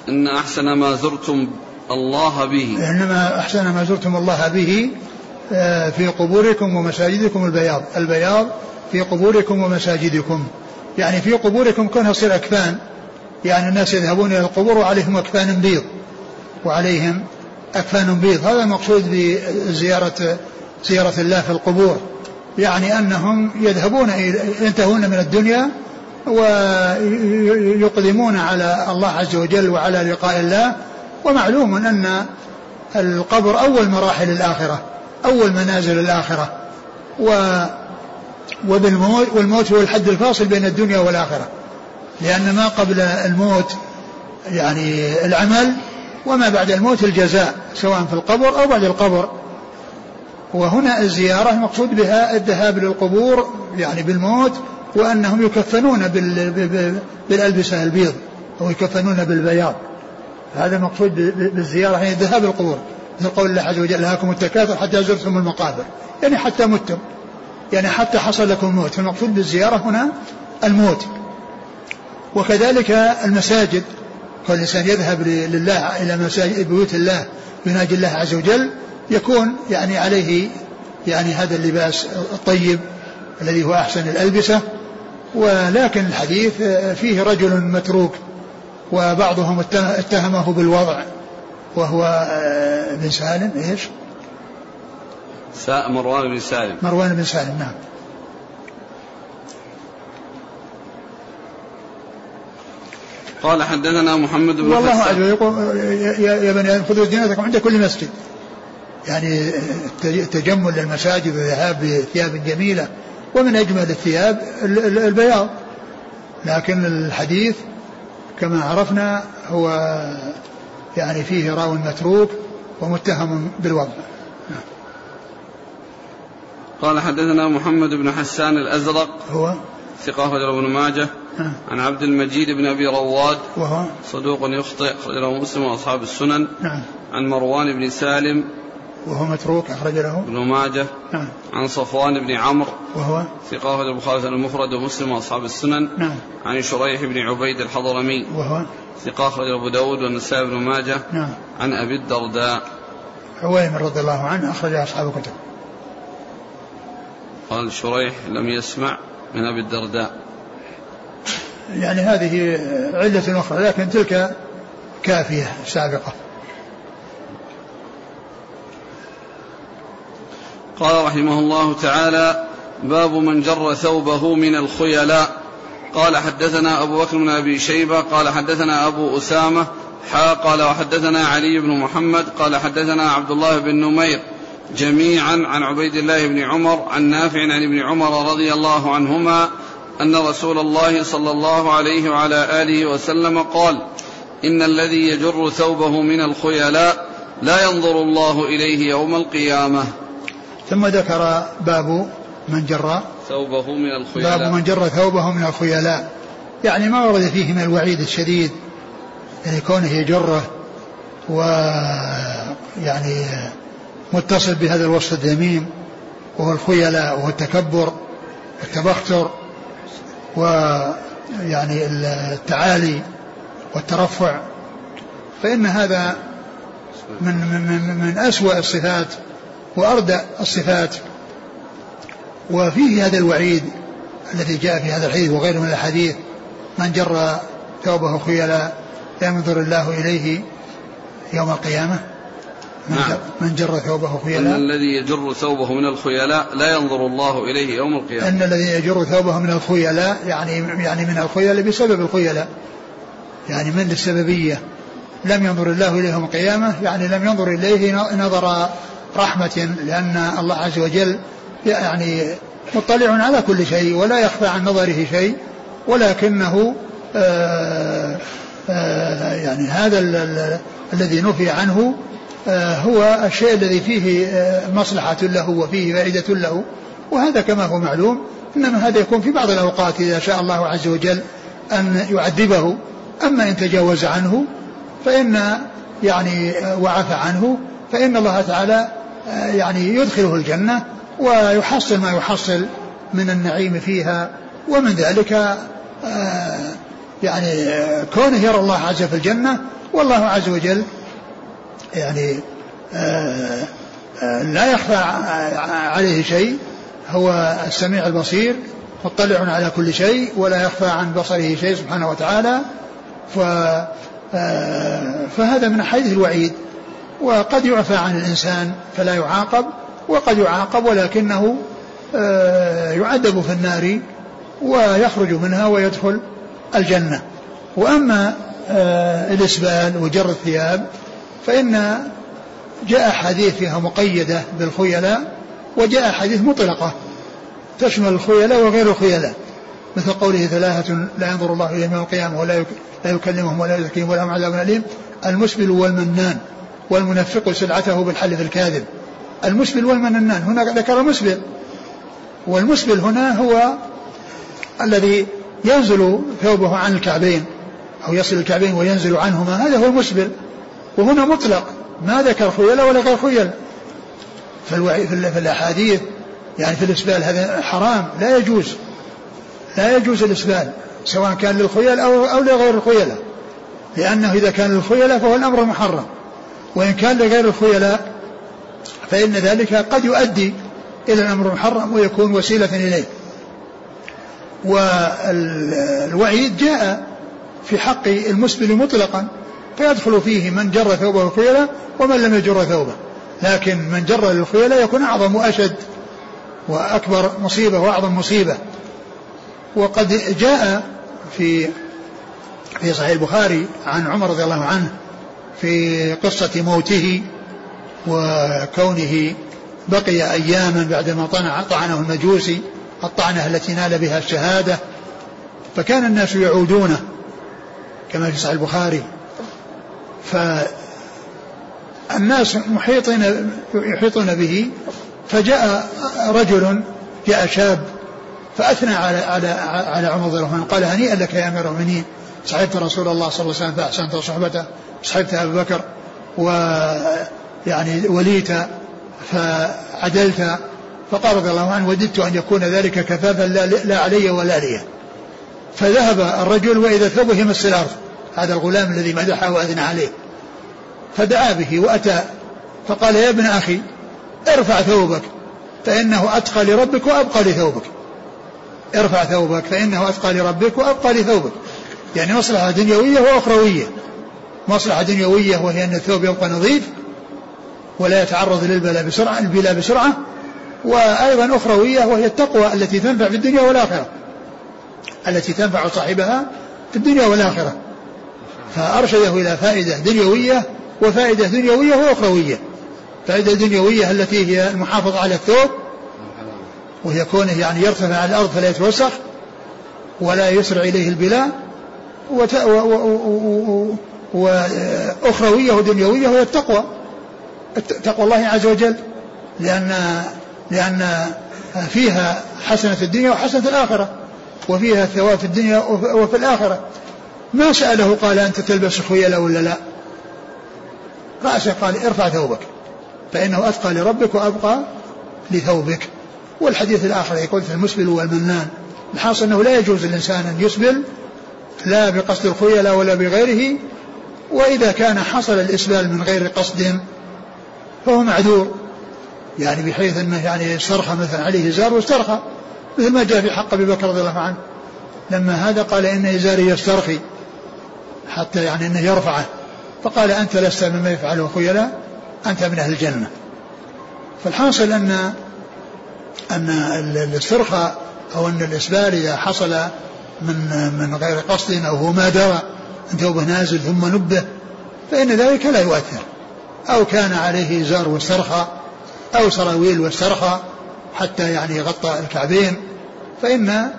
إن أحسن ما زرتم الله به. إنما أحسن ما زرتم الله به آه، في قبوركم ومساجدكم البياض. البياض في قبوركم ومساجدكم. يعني في قبوركم كونها تصير أكفان. يعني الناس يذهبون إلى القبور وعليهم أكفان بيض. وعليهم أكفان بيض. هذا المقصود بزيارة زيارة الله في القبور. يعني أنهم يذهبون ينتهون من الدنيا ويقدمون على الله عز وجل وعلى لقاء الله. ومعلوم أن القبر أول مراحل الآخرة أول منازل الآخرة و والموت هو الحد الفاصل بين الدنيا والآخرة. لأن ما قبل الموت يعني العمل وما بعد الموت الجزاء سواء في القبر أو بعد القبر. وهنا الزيارة المقصود بها الذهاب للقبور يعني بالموت وأنهم يكفنون بالألبسة البيض أو يكفنون بالبياض. هذا المقصود بالزيارة يعني الذهاب للقبور مثل قول الله عز وجل لهاكم التكاثر حتى زرتم المقابر. يعني حتى متم. يعني حتى حصل لكم الموت. فالمقصود بالزيارة هنا الموت. وكذلك المساجد. فالإنسان يذهب لله إلى مساجد بيوت الله يناجي الله عز وجل يكون يعني عليه يعني هذا اللباس الطيب الذي هو أحسن الألبسة. ولكن الحديث فيه رجل متروك. وبعضهم اتهمه بالوضع وهو آه، بن سالم إيش؟ مروان بن سالم. مروان بن سالم نعم. قال حدثنا محمد بن والله يقول يا بني خذوا زينتكم عند كل مسجد. يعني التجمل للمساجد والذهاب بثياب جميلة ومن أجمل الثياب البياض. لكن الحديث كما عرفنا هو يعني فيه راو متروك ومتهم بالوضع. قال حدثنا محمد بن حسان الأزرق هو؟ ثقة أخرجه ابن ماجه. نعم. عن عبد المجيد بن أبي رواد وهو؟ صدوق يخطئ أخرجه مسلم وأصحاب السنن. نعم. عن مروان بن سالم وهو متروك أخرج له. ابن ماجه نعم. عن صفوان بن عمرو وهو؟ ثقة البخاري المفرد ومسلم وأصحاب السنن. نعم. عن شريح بن عبيد الحضرمي وهو؟ ثقة أخرج أبو داود والنسائي بن ماجه. نعم. عن أبي الدرداء. عويم رضي الله عنه أخرج أصحاب الكتب. قال شريح لم يسمع من أبي الدرداء. يعني هذه علة أخرى لكن تلك كافية سابقة. قال رحمه الله تعالى باب من جر ثوبه من الخيلاء. قال حدثنا أبو بكر بن أبي شيبة قال حدثنا أبو أسامة حا قال وحدثنا علي بن محمد قال حدثنا عبد الله بن نمير جميعا عن عبيد الله بن عمر عن نافع عن ابن عمر رضي الله عنهما أن رسول الله صلى الله عليه وعلى آله وسلم قال إن الذي يجر ثوبه من الخيلاء لا ينظر الله إليه يوم القيامة. ثم ذكر باب من جر ثوبه من الخيلاء. باب من جر ثوبه من الخيلاء. يعني ما ورد فيه من الوعيد الشديد يعني كونه يجره و يعني متصل بهذا الوصف الذميم وهو الخيلاء وهو التكبر والتبختر ويعني التعالي والترفع. فإن هذا من من من أسوأ الصفات وأردى الصفات وفيه هذا الوعيد الذي جاء في هذا الحديث وغيره من الأحاديث. من جر ثوبه خيلا ينظر الله إليه يوم القيامة. من, نعم. من جر ثوبه خيلاء أن الذي يجر ثوبه من الخيلاء لا ينظر الله إليه يوم القيامة. أن الذي يجر ثوبه من الخيلاء يعني يعني من الخيلاء بسبب الخيلاء. يعني من السببية. لم ينظر الله إليه يوم القيامة يعني لم ينظر إليه نظر رحمة لأن الله عز وجل يعني مطلع على كل شيء ولا يخفى عن نظره شيء ولكنه آه، آه، يعني هذا الذي نفي عنه هو الشيء الذي فيه مصلحة له وفيه فائدة له. وهذا كما هو معلوم إنما هذا يكون في بعض الأوقات إذا شاء الله عز وجل أن يعذبه. أما إن تجاوز عنه فإن يعني وعفى عنه فإن الله تعالى يعني يدخله الجنة ويحصل ما يحصل من النعيم فيها ومن ذلك آه، يعني كونه يرى الله عز في الجنة والله عز وجل يعني آه، آه، لا يخفى عليه شيء هو السميع البصير مطلع على كل شيء ولا يخفى عن بصره شيء سبحانه وتعالى ف فهذا من حيث الوعيد. وقد يعفى عن الإنسان فلا يعاقب وقد يعاقب ولكنه آه، يعذب في النار ويخرج منها ويدخل الجنة. وأما آه، الإسبال وجر الثياب فإن جاء حديث فيها مقيدة بالخيلاء وجاء حديث مطلقة تشمل الخيلاء وغير الخيلاء مثل قوله ثلاثة لا ينظر الله إليهم يوم القيامة ولا لا يكلمهم ولا يزكيهم ولهم عذاب أليم المسبل والمنان. والمنفق سلعته بالحلف الكاذب. المسبل والمنان هنا ذكر المسبل والمسبل هنا هو الذي ينزل ثوبه عن الكعبين أو يصل الكعبين وينزل عنهما. هذا هو المسبل. وهنا مطلق. ما ذكر خيلة ولا غير خيلة في الأحاديث يعني في الإسبال هذا حرام. لا يجوز. لا يجوز الإسبال سواء كان للخيل أو, أو لغير الخيلاء لأنه إذا كان للخيلاء فهو الأمر محرم. وإن كان لغير الخيلاء فإن ذلك قد يؤدي إلى الأمر المحرم ويكون وسيلة إليه. والوعيد جاء في حق المسبل مطلقا فيدخل فيه من جر ثوبه الخيلاء ومن لم يجر ثوبه. لكن من جر للخيلاء يكون أعظم وأشد وأكبر مصيبة وأعظم مصيبة. وقد جاء في في صحيح البخاري عن عمر رضي الله عنه في قصة موته وكونه بقي أياما بعدما طعنه المجوسي الطعنة التي نال بها الشهادة. فكان الناس يعودونه كما في صحيح البخاري. فالناس محيطين يحيطون به. فجاء رجل جاء شاب فأثنى على على على عمر عنه قال هنيئا لك يا أمير المؤمنين. صحبت رسول الله صلى الله عليه وسلم فأحسنت صحبته. صحبت أبا بكر ويعني وليت فعدلت فقال رضي الله عنه وددت أن يكون ذلك كفافا لا, لا علي ولا لي. فذهب الرجل وإذا ثوبه يمس الأرض هذا الغلام الذي مدحه وأثنى عليه. فدعا به وأتى فقال يا ابن أخي ارفع ثوبك فإنه أتقى لربك وأبقى لثوبك. ارفع ثوبك فإنه أتقى لربك وأبقى لثوبك. يعني مصلحة دنيوية وأخروية. مصلحة دنيوية وهي أن الثوب يبقى نظيف ولا يتعرض للبلاء بسرعة البلاء بسرعة وأيضا أخروية وهي التقوى التي تنفع في الدنيا والآخرة. التي تنفع صاحبها في الدنيا والآخرة. فأرشده إلى فائدة دنيوية وفائدة دنيوية وأخروية. فائدة دنيوية التي هي المحافظة على الثوب وهي كونه يعني يرتفع على الأرض فلا يتوسخ ولا يسرع إليه البلاء وأخروية ودنيوية وهي التقوى. تقوى الله عز وجل لأن لأن فيها حسنة الدنيا وحسنة الآخرة وفيها ثواب في الدنيا وفي الآخرة. ما سأله قال أنت تلبس خيلة ولا لا؟ رأسه قال ارفع ثوبك فإنه أتقى لربك وأبقى لثوبك. والحديث الآخر يقول المسبل والمنان الحاصل أنه لا يجوز للإنسان أن يسبل لا بقصد الخيلاء ولا بغيره وإذا كان حصل الإسبال من غير قصد فهو معذور. يعني بحيث أنه يعني استرخى مثلا عليه إزار واسترخى مثل ما جاء في حق أبي بكر رضي الله عنه. لما هذا قال إن إزاري يسترخي حتى يعني أنه يرفعه. فقال أنت لست مما يفعله الخيلاء أنت من أهل الجنة. فالحاصل أن أن الاسترخاء أو أن الإسبال إذا حصل من من غير قصد أو هو ما درى ثوبه نازل ثم نبه فإن ذلك لا يؤثر. أو كان عليه إزار واسترخى أو سراويل واسترخى حتى يعني غطى الكعبين فإن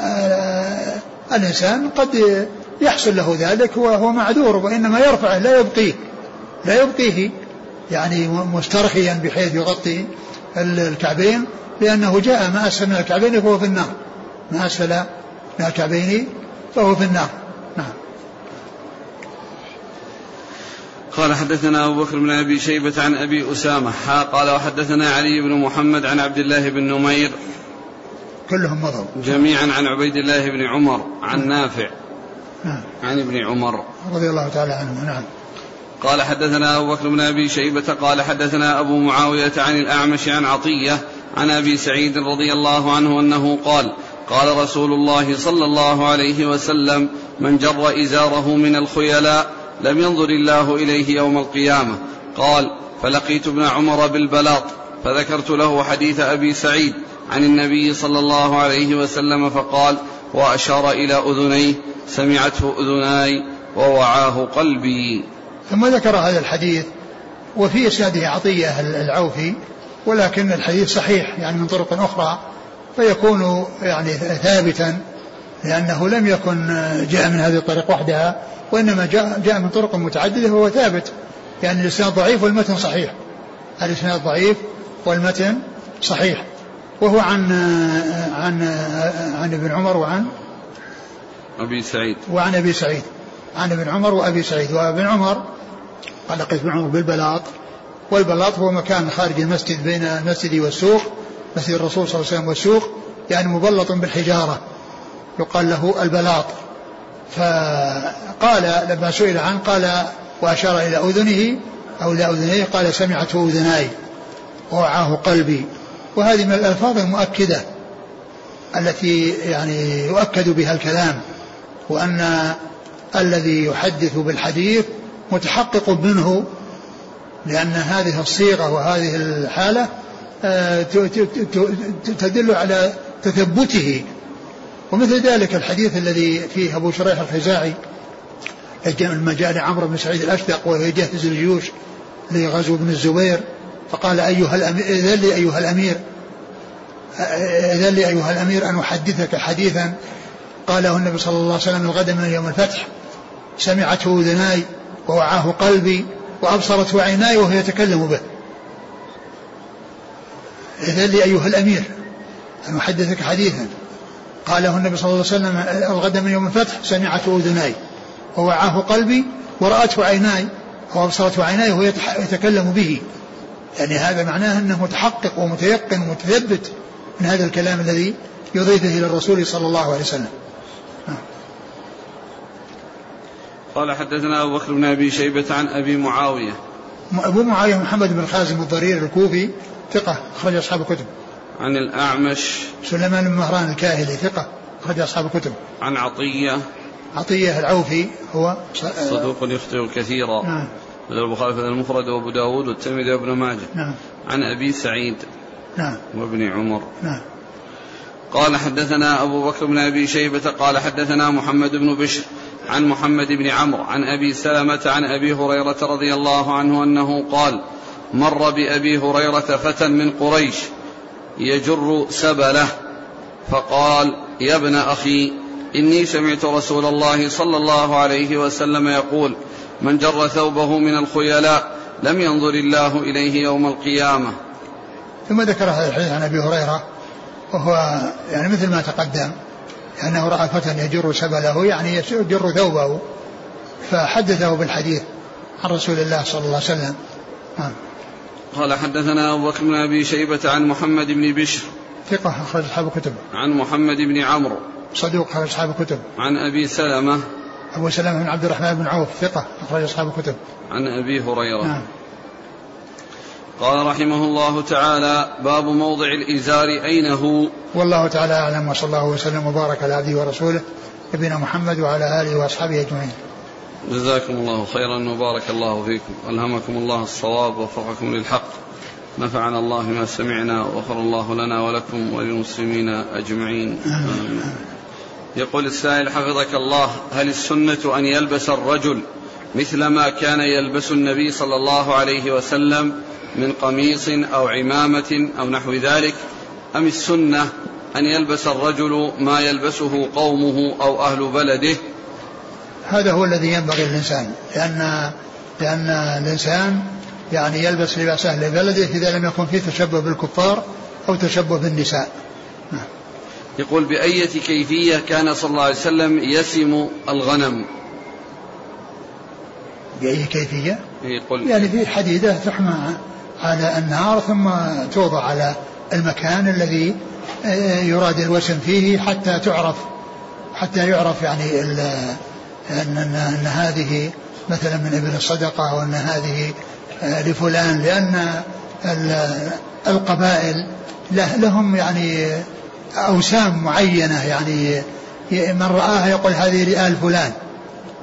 آه، الإنسان قد يحصل له ذلك وهو معذور وإنما يرفعه لا يبقيه لا يبقيه يعني مسترخيا بحيث يغطي الكعبين لأنه جاء ما أسفل من الكعبين فهو في النار. ما أسفل من الكعبين فهو في النار. قال حدثنا أبو بكر بن أبي شيبة عن أبي أسامة قال وحدثنا علي بن محمد عن عبد الله بن نمير كلهم مضوا. جميعا عن عبيد الله بن عمر عن نافع. نعم. عن ابن عمر. رضي الله تعالى عنه نعم. قال حدثنا أبو بكر بن أبي شيبة قال حدثنا أبو معاوية عن الأعمش عن عطية عن أبي سعيد رضي الله عنه أنه قال قال رسول الله صلى الله عليه وسلم من جر إزاره من الخيلاء لم ينظر الله إليه يوم القيامة. قال فلقيت ابن عمر بالبلاط فذكرت له حديث أبي سعيد عن النبي صلى الله عليه وسلم فقال وأشار إلى أذنيه سمعته أذناي ووعاه قلبي. ثم ذكر هذا الحديث وفي إسناده عطية العوفي ولكن الحديث صحيح يعني من طرق أخرى فيكون يعني ثابتا لأنه لم يكن جاء من هذه الطريق وحدها. وإنما جاء, جاء من طرق متعددة وهو ثابت. يعني الإسناد ضعيف والمتن صحيح. الإسناد ضعيف والمتن صحيح. وهو عن عن عن ابن عمر وعن أبي سعيد. وعن أبي سعيد. عن ابن عمر وأبي سعيد. وابن عمر قال لقيت ابن عمر بالبلاط. والبلاط هو مكان خارج المسجد بين المسجد والسوق مسجد الرسول صلى الله عليه وسلم والسوق يعني مبلط بالحجارة. يقال له البلاط. فقال لما سئل عنه قال وأشار إلى أذنه أو إلى أذنيه قال سمعته أذناي ووعاه قلبي. وهذه من الألفاظ المؤكدة التي يعني يؤكد بها الكلام وأن الذي يحدث بالحديث متحقق منه لأن هذه الصيغة وهذه الحالة آه، تدل على تثبته ومثل ذلك الحديث الذي فيه أبو شريح الخزاعي لما جاء لعمرو بن سعيد الأشدق وهو يجهز الجيوش لغزو ابن الزبير فقال أيها الأمير إذن لي أيها الأمير إذن لي أيها الأمير أن أحدثك حديثا قاله النبي صلى الله عليه وسلم الغد من يوم الفتح سمعته أذناي ووعاه قلبي وأبصرته عيناي وهو يتكلم به. إذن لي أيها الأمير أن أحدثك حديثا قاله النبي صلى الله عليه وسلم الغد من يوم الفتح سمعته أذناي. ووعاه قلبي ورأته عيناي وأبصرته عيناي وهو يتكلم به. يعني هذا معناه أنه متحقق ومتيقن ومتثبت من هذا الكلام الذي يضيفه إلى الرسول صلى الله عليه وسلم. قال حدثنا أبو بكر بن أبي شيبة عن أبي معاوية. أبو معاوية محمد بن خازم الضرير الكوفي ثقة أخرج أصحاب الكتب. عن الأعمش. سليمان بن مهران الكاهلي ثقة أخرج أصحاب الكتب. عن عطية. عطية العوفي هو صدوق يخطئ كثيرا. نعم. البخاري في المفرد وأبو داود والترمذي وابن ماجه. نعم. عن أبي سعيد. نعم. وابن عمر. نعم. قال حدثنا أبو بكر بن أبي شيبة قال حدثنا محمد بن بشر عن محمد بن عمرو عن أبي سلمة عن أبي هريرة رضي الله عنه أنه قال مر بأبي هريرة فتى من قريش. يجر سبله فقال يا ابن أخي إني سمعت رسول الله صلى الله عليه وسلم يقول من جر ثوبه من الخيلاء لم ينظر الله إليه يوم القيامة. ثم ذكر هذا الحديث عن أبي هريرة وهو يعني مثل ما تقدم أنه رأى فتى يجر سبله يعني يجر ثوبه فحدثه بالحديث عن رسول الله صلى الله عليه وسلم. نعم. قال حدثنا أبو بكر بن أبي شيبة عن محمد بن بشر ثقة أخرج أصحاب الكتب. عن محمد بن عمرو. صدوق أخرج أصحاب الكتب. عن أبي سلمة. أبو سلمة بن عبد الرحمن بن عوف ثقة أخرج أصحاب الكتب. عن أبي هريرة. نعم. قال رحمه الله تعالى باب موضع الإزار أين هو؟ والله تعالى أعلم وصلى الله وسلم وبارك على عبده ورسوله نبينا محمد وعلى آله وأصحابه أجمعين. جزاكم الله خيرا وبارك الله فيكم. ألهمكم الله الصواب ووفقكم للحق. نفعنا الله ما سمعنا وغفر الله لنا ولكم وللمسلمين أجمعين. يقول السائل حفظك الله هل السنة أن يلبس الرجل مثل ما كان يلبس النبي صلى الله عليه وسلم من قميص أو عمامة أو نحو ذلك؟ أم السنة أن يلبس الرجل ما يلبسه قومه أو أهل بلده هذا هو الذي ينبغي للإنسان لأن لأن الإنسان يعني يلبس لباس أهل بلده إذا لم يكن فيه تشبه بالكفار أو تشبه بالنساء. يقول بأية كيفية كان صلى الله عليه وسلم يسم الغنم؟ بأي كيفية؟ يقول يعني في حديدة تحمى على النار ثم توضع على المكان الذي آه، يراد الوسم فيه حتى تعرف حتى يعرف يعني أن, أن, أن هذه مثلا من ابن الصدقة وأن هذه آه، لفلان لأن القبائل لهم يعني أوسام معينة يعني من رآها يقول هذه لآل فلان.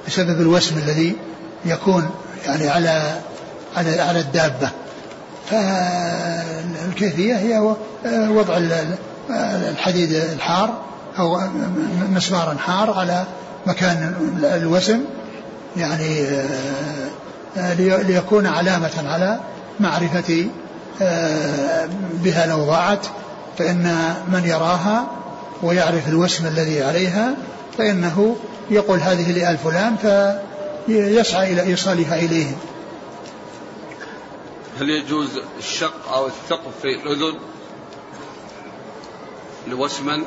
بسبب الوسم الذي يكون يعني على على على الدابة. فالكيفية هي وضع الحديد الحار أو مسمار حار على مكان الوسم يعني ليكون علامة على معرفة بها لو ضاعت. فإن من يراها ويعرف الوسم الذي عليها فإنه يقول هذه لآل فلان فيسعى إلى إيصالها إليهم. هل يجوز الشق أو الثقب في الأذن لوسما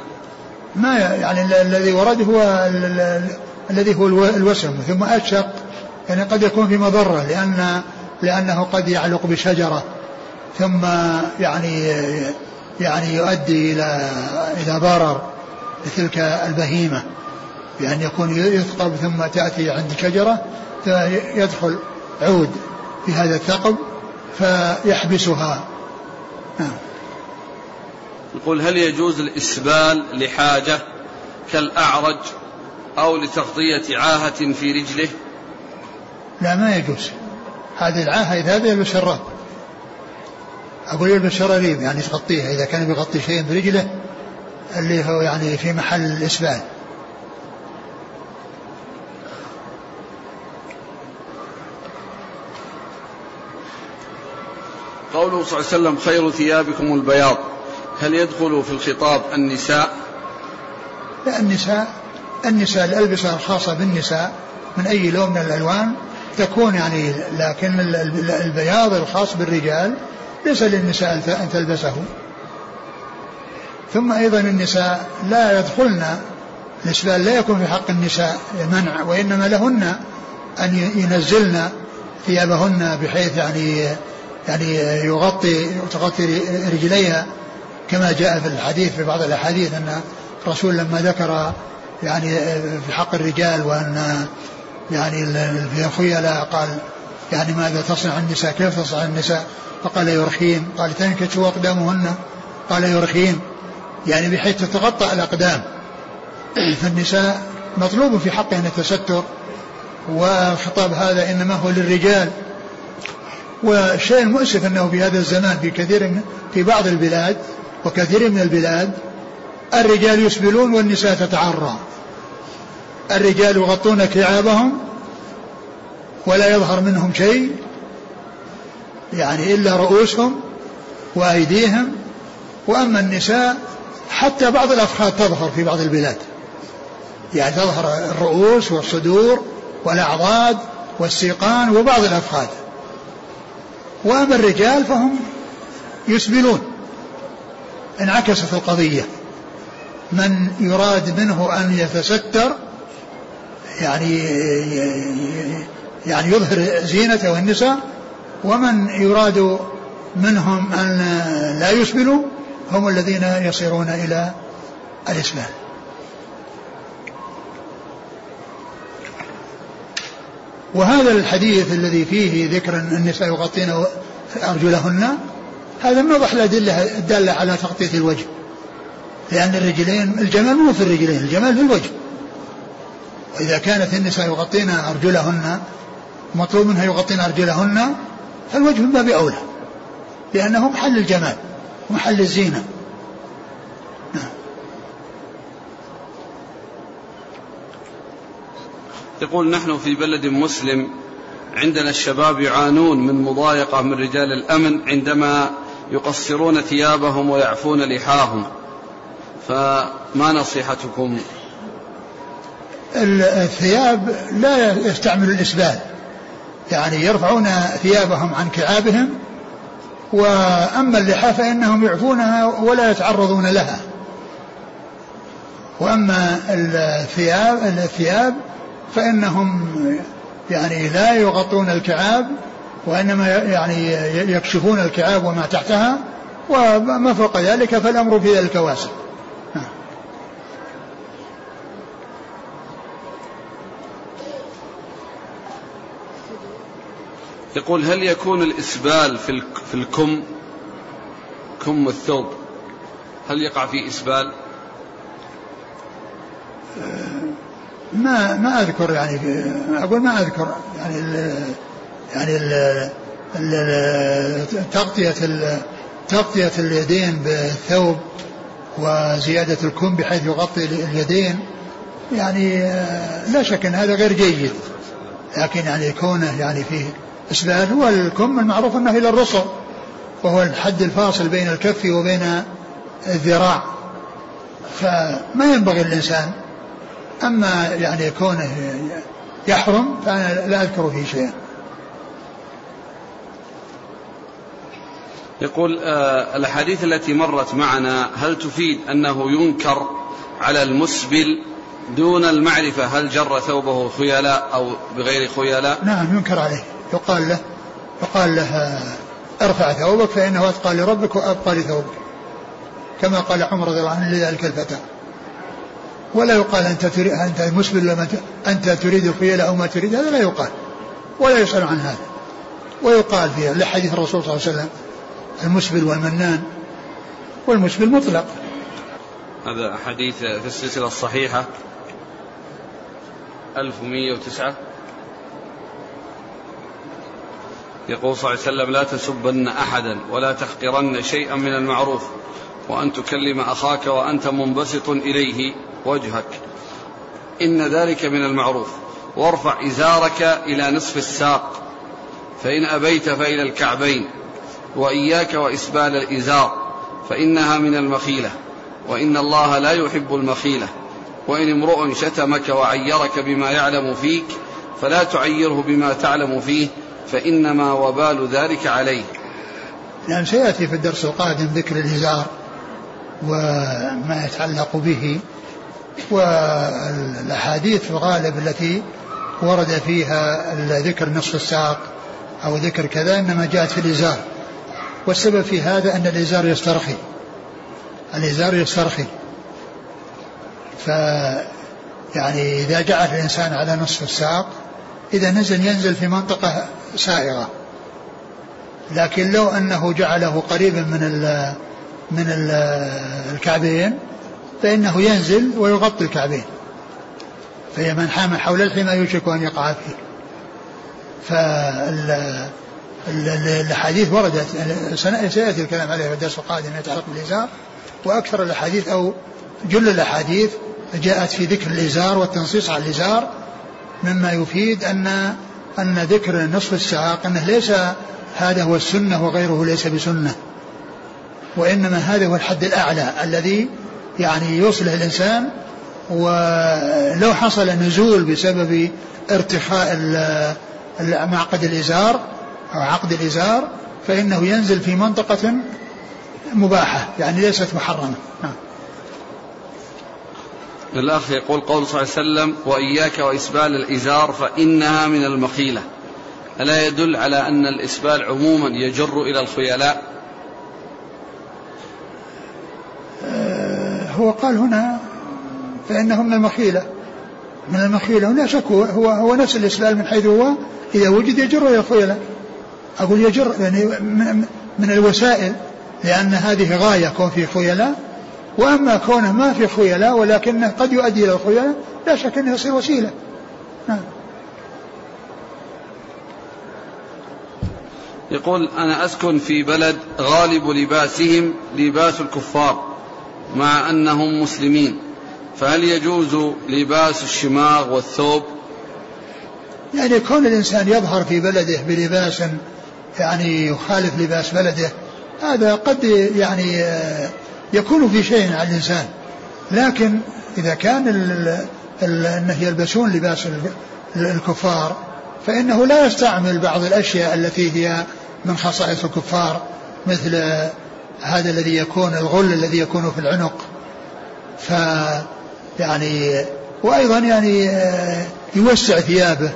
ما يعني الذي ورد هو الذي هو الوسم ثم الشق يعني قد يكون في مضرة لأن لأنه قد يعلق بشجرة ثم يعني يعني يؤدي إلى إلى ضرر لتلك البهيمة بأن يكون يثقب ثم تأتي عند شجرة فيدخل عود في هذا الثقب فيحبسها. نعم. يقول هل يجوز الإسبال لحاجة كالأعرج أو لتغطية عاهة في رجله؟ لا ما يجوز. هذه العاهة إذا هذا يلبس أقول يلبس شراريب يعني تغطيها. إذا كان بيغطي شيء برجله اللي هو يعني في محل الإسبال قوله صلى الله عليه وسلم خير ثيابكم البياض. هل يدخل في الخطاب النساء؟ لا النساء النساء الألبسة الخاصة بالنساء من أي لون من الألوان تكون يعني لكن البياض الخاص بالرجال ليس للنساء أن تلبسه. ثم أيضا النساء لا يدخلن الإسبال لا يكون في حق النساء منع وإنما لهن أن ينزلن ثيابهن بحيث يعني يعني يغطي تغطي رجليها كما جاء في الحديث في بعض الأحاديث أن الرسول لما ذكر يعني في حق الرجال وأن يعني في الخيلاء قال يعني ماذا تصنع النساء؟ كيف تصنع النساء؟ فقال يرخين. قال تنكش أقدامهن؟ قال يرخين. يعني بحيث تتغطى الأقدام. فالنساء مطلوب في حقهن التستر والخطاب هذا إنما هو للرجال. والشيء المؤسف أنه في هذا الزمان في كثير في بعض البلاد وكثير من البلاد الرجال يسبلون والنساء تتعرى. الرجال يغطون كعابهم ولا يظهر منهم شيء يعني إلا رؤوسهم وأيديهم. وأما النساء حتى بعض الأفخاذ تظهر في بعض البلاد. يعني تظهر الرؤوس والصدور والأعضاد والسيقان وبعض الأفخاذ وأما الرجال فهم يسبلون. انعكست القضية. من يراد منه أن يتستر يعني يعني يظهر زينته النساء ومن يراد منهم أن لا يسبلوا هم الذين يصيرون إلى الإسلام. وهذا الحديث الذي فيه ذكر النساء يغطين أرجلهن هذا من أوضح الأدلة الدالة على تغطية الوجه. لأن الرجلين الجمال مو في الرجلين الجمال في الوجه. وإذا كانت النساء يغطين أرجلهن مطلوب منها يغطين أرجلهن فالوجه من باب أولى. لأنه محل الجمال ومحل الزينة. يقول نحن في بلد مسلم عندنا الشباب يعانون من مضايقة من رجال الأمن عندما يقصرون ثيابهم ويعفون لحاهم. فما نصيحتكم؟ الثياب لا يستعمل الإسبال. يعني يرفعون ثيابهم عن كعابهم وأما اللحى فإنهم يعفونها ولا يتعرضون لها. وأما الثياب الثياب فإنهم يعني لا يغطون الكعاب وإنما يعني يكشفون الكعاب وما تحتها وما فوق ذلك فالأمر في ذلك واسع. يقول هل يكون الإسبال في في الكم كم الثوب هل يقع فيه إسبال؟ ما ما أذكر يعني أقول ما أذكر يعني يعني ال تغطية تغطية اليدين بالثوب وزيادة الكم بحيث يغطي اليدين يعني لا شك إن هذا غير جيد. لكن يعني كونه يعني فيه إسبال هو الكم المعروف إنه إلى الرسل وهو الحد الفاصل بين الكف وبين الذراع. فما ينبغي الانسان أما يعني كونه يحرم فأنا لا أذكر فيه شيئا. يقول آه الأحاديث التي مرت معنا هل تفيد أنه ينكر على المسبل دون المعرفة؟ هل جر ثوبه خيلاء أو بغير خيلاء؟ نعم ينكر عليه. يقال له يقال له ارفع ثوبك فإنه أتقى لربك وأبقى لثوبك. كما قال عمر رضي الله عنه لذلك الفتى. ولا يقال أنت تريد أنت مسبل لما أنت تريد الخيلاء أو ما تريد هذا لا يقال ولا يسأل عن هذا. ويقال فيها لحديث الرسول صلى الله عليه وسلم المسبل والمنان والمسبل مطلق. هذا حديث في السلسلة الصحيحة 1109 يقول صلى الله عليه وسلم لا تسبن أحدا ولا تحقرن شيئا من المعروف وأن تكلم أخاك وأنت منبسط إليه وجهك. إن ذلك من المعروف. وارفع إزارك إلى نصف الساق. فإن أبيت فإلى الكعبين. وإياك وإسبال الإزار فإنها من المخيلة وإن الله لا يحب المخيلة وإن امرؤ شتمك وعيرك بما يعلم فيك فلا تعيره بما تعلم فيه فإنما وبال ذلك عليه. نعم سيأتي في الدرس القادم ذكر الإزار وما يتعلق به والأحاديث في الغالب التي ورد فيها ذكر نصف الساق أو ذكر كذا إنما جاءت في الإزار. والسبب في هذا أن الإزار يسترخي. الإزار يسترخي. ف يعني إذا جعل الإنسان على نصف الساق إذا نزل ينزل في منطقة سائغة. لكن لو أنه جعله قريبا من ال من ال الكعبين فإنه ينزل ويغطي الكعبين. فهي من حام حول الحمى يوشك أن يقع فيه. فالأحاديث وردت. سيأتي الكلام عليها في الدرس القادم يتعلق بالإزار وأكثر الأحاديث أو جل الأحاديث جاءت في ذكر الإزار والتنصيص على الإزار مما يفيد أن أن ذكر نصف الساق أنه ليس هذا هو السنة وغيره ليس بسنة. وإنما هذا هو الحد الأعلى الذي يعني يوصله الإنسان ولو حصل نزول بسبب ارتخاء معقد الإزار أو عقد الإزار فإنه ينزل في منطقة مباحة يعني ليست محرمة. نعم. الأخ يقول قول صلى الله عليه وسلم وإياك وإسبال الإزار فإنها من المخيلة. ألا يدل على أن الإسبال عموما يجر إلى الخيلاء؟ هو قال هنا فإنه من المخيلة. من المخيلة ولا شك هو, هو, هو نفس الإسلام من حيث هو إذا وجد يجر إلى الخيلاء. أقول يجر يعني من, من الوسائل لأن هذه غاية كون في خيلاء وأما كونه ما في خيلاء ولكنه قد يؤدي إلى الخيلاء لا شك أنه يصير وسيلة. نعم. يقول أنا أسكن في بلد غالب لباسهم لباس الكفار مع أنهم مسلمين. فهل يجوز لباس الشماغ والثوب؟ يعني كون الإنسان يظهر في بلده بلباس يعني يخالف لباس بلده هذا قد يعني يكون في شيء على الإنسان. لكن إذا كان أنه يلبسون لباس الكفار فإنه لا يستعمل بعض الأشياء التي هي من خصائص الكفار مثل هذا الذي يكون الغل الذي يكون في العنق. ف يعني وأيضا يعني آه، يوسع ثيابه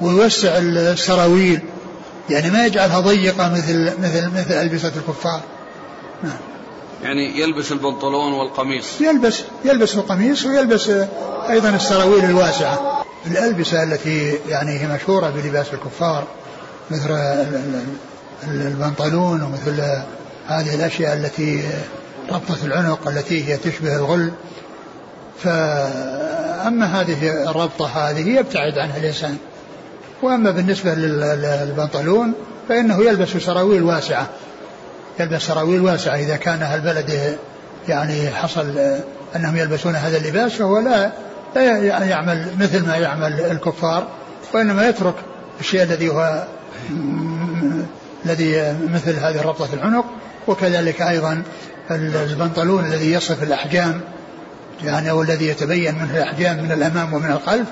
ويوسع السراويل. يعني ما يجعلها ضيقة مثل مثل مثل ألبسة الكفار. نعم. يعني يلبس البنطلون والقميص. يلبس يلبس القميص ويلبس أيضا السراويل الواسعة. الألبسة التي يعني هي مشهورة بلباس الكفار مثل البنطلون ومثل هذه الأشياء التي ربطة العنق التي هي تشبه الغل. فأما هذه الربطة هذه يبتعد عنها الإنسان. وأما بالنسبة للبنطلون فإنه يلبس سراويل واسعة. يلبس سراويل واسعة إذا كان أهل بلده يعني حصل أنهم يلبسون هذا اللباس فهو لا لا يعمل مثل ما يعمل الكفار وإنما يترك الشيء الذي هو الذي مثل هذه ربطة العنق وكذلك أيضا البنطلون الذي يصف الأحجام يعني أو الذي يتبين منه الأحجام من الأمام ومن الخلف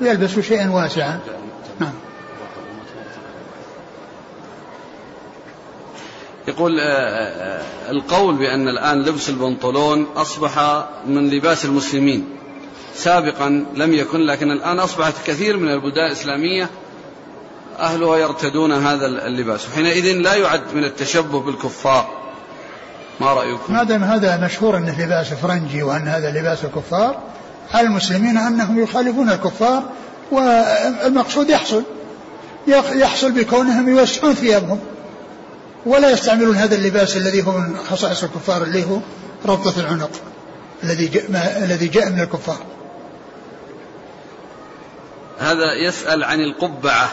يلبس شيئا واسعا. نعم. يقول آه، آه، القول بأن الآن لبس البنطلون أصبح من لباس المسلمين. سابقا لم يكن لكن الآن أصبحت كثير من البلدان الإسلامية أهلها يرتدون هذا اللباس. وحينئذ لا يعد من التشبه بالكفار. ما رأيكم؟ ما دام هذا مشهور أنه لباس فرنجي وأن هذا لباس الكفار. على المسلمين أنهم يخالفون الكفار والمقصود يحصل. يحصل بكونهم يوسعون ثيابهم. ولا يستعملون هذا اللباس الذي هو من خصائص الكفار اللي هو ربطة العنق الذي جاء الذي جاء من الكفار. هذا يسأل عن القبعة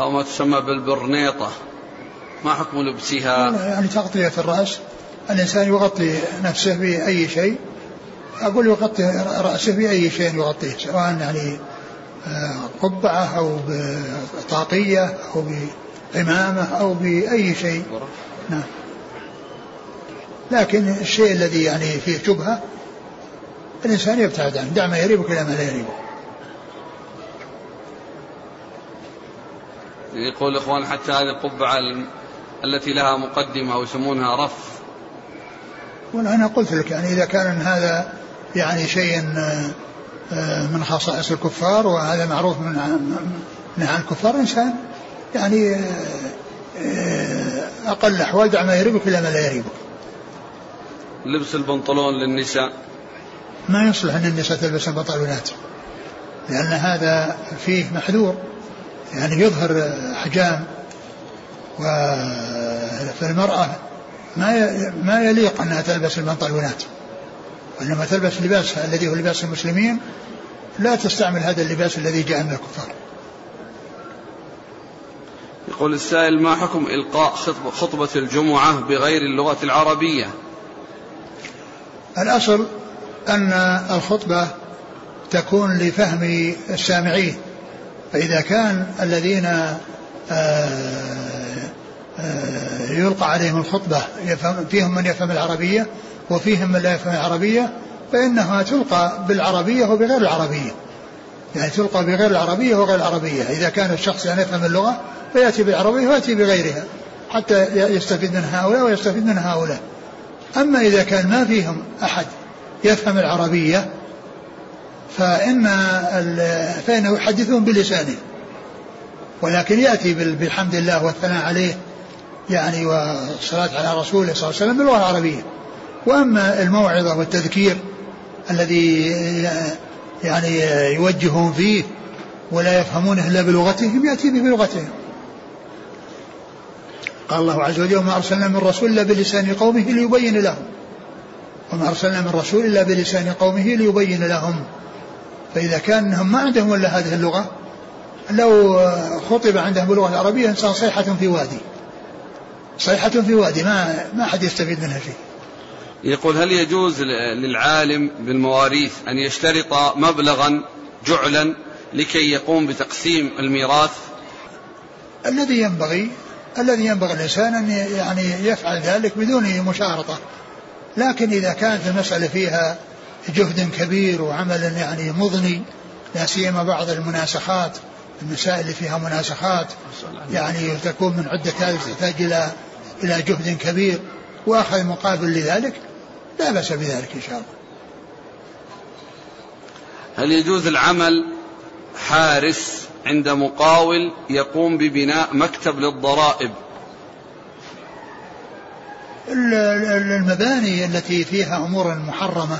أو ما تسمى بالبرنيطة. ما حكم لبسها؟ يعني تغطية الرأس. الإنسان يغطي نفسه بأي شيء. أقول يغطي رأسه بأي شيء يغطيه سواء يعني آه، قبعة أو بطاقية أو بعمامة أو بأي شيء. نعم. لكن الشيء الذي يعني فيه شبهة الإنسان يبتعد عنه. دع ما يريبك إلى ما لا يريبك يقول الإخوان حتى هذه القبعة التي لها مقدمة أو يسمونها رف. وأنا قلت لك يعني إذا كان هذا يعني شيء من خصائص الكفار وهذا معروف من من عن الكفار إنسان يعني آه، آه، أقل الأحوال دع ما يريبك إلى ما لا يريبك. لبس البنطلون للنساء. ما يصلح أن النساء تلبس البنطلونات لأن هذا فيه محذور يعني يظهر أحجام فالمرأة ما ما يليق أنها تلبس البنطلونات. وإنما تلبس لباسها الذي هو لباس المسلمين لا تستعمل هذا اللباس الذي جاء من الكفار. يقول السائل ما حكم إلقاء خطبة الجمعة بغير اللغة العربية؟ الأصل أن الخطبة تكون لفهم السامعين. فإذا كان الذين آه، آه، يلقى عليهم الخطبة فيهم من يفهم العربية وفيهم من لا يفهم العربية فإنها تلقى بالعربية وبغير العربية. يعني تلقى بغير العربية وغير العربية. إذا كان الشخص يعني يفهم اللغة فيأتي بالعربية ويأتي بغيرها حتى يستفيد من هؤلاء ويستفيد من هؤلاء. أما إذا كان ما فيهم أحد يفهم العربية فإن فإنه يحدثهم بلسانه. ولكن يأتي بالحمد لله والثناء عليه يعني والصلاة على رسوله صلى الله عليه وسلم باللغة العربية. وأما الموعظة والتذكير الذي يعني يوجههم فيه ولا يفهمونه إلا بلغتهم يأتي به بلغتهم. قال الله عز وجل وما أرسلنا من رسول إلا بلسان قومه ليبين لهم. وما أرسلنا من رسول إلا بلسان قومه ليبين لهم. فإذا كان ما عندهم إلا هذه اللغة لو خطب عندهم باللغة العربية إنسان صيحة في وادي. صيحة في وادي ما ما حد يستفيد منها شيء. يقول هل يجوز للعالم بالمواريث أن يشترط مبلغا جعلا لكي يقوم بتقسيم الميراث؟ الذي ينبغي الذي ينبغي الإنسان أن يعني يفعل ذلك بدون مشارطة. لكن إذا كانت المسألة فيها جهد كبير وعمل يعني مضني لا سيما بعض المناسخات المسائل اللي فيها مناسخات يعني تكون من عدة آلاف تحتاج إلى إلى جهد كبير وأخذ مقابل لذلك لا بأس بذلك إن شاء الله. هل يجوز العمل حارس عند مقاول يقوم ببناء مكتب للضرائب؟ المباني التي فيها أمور محرمة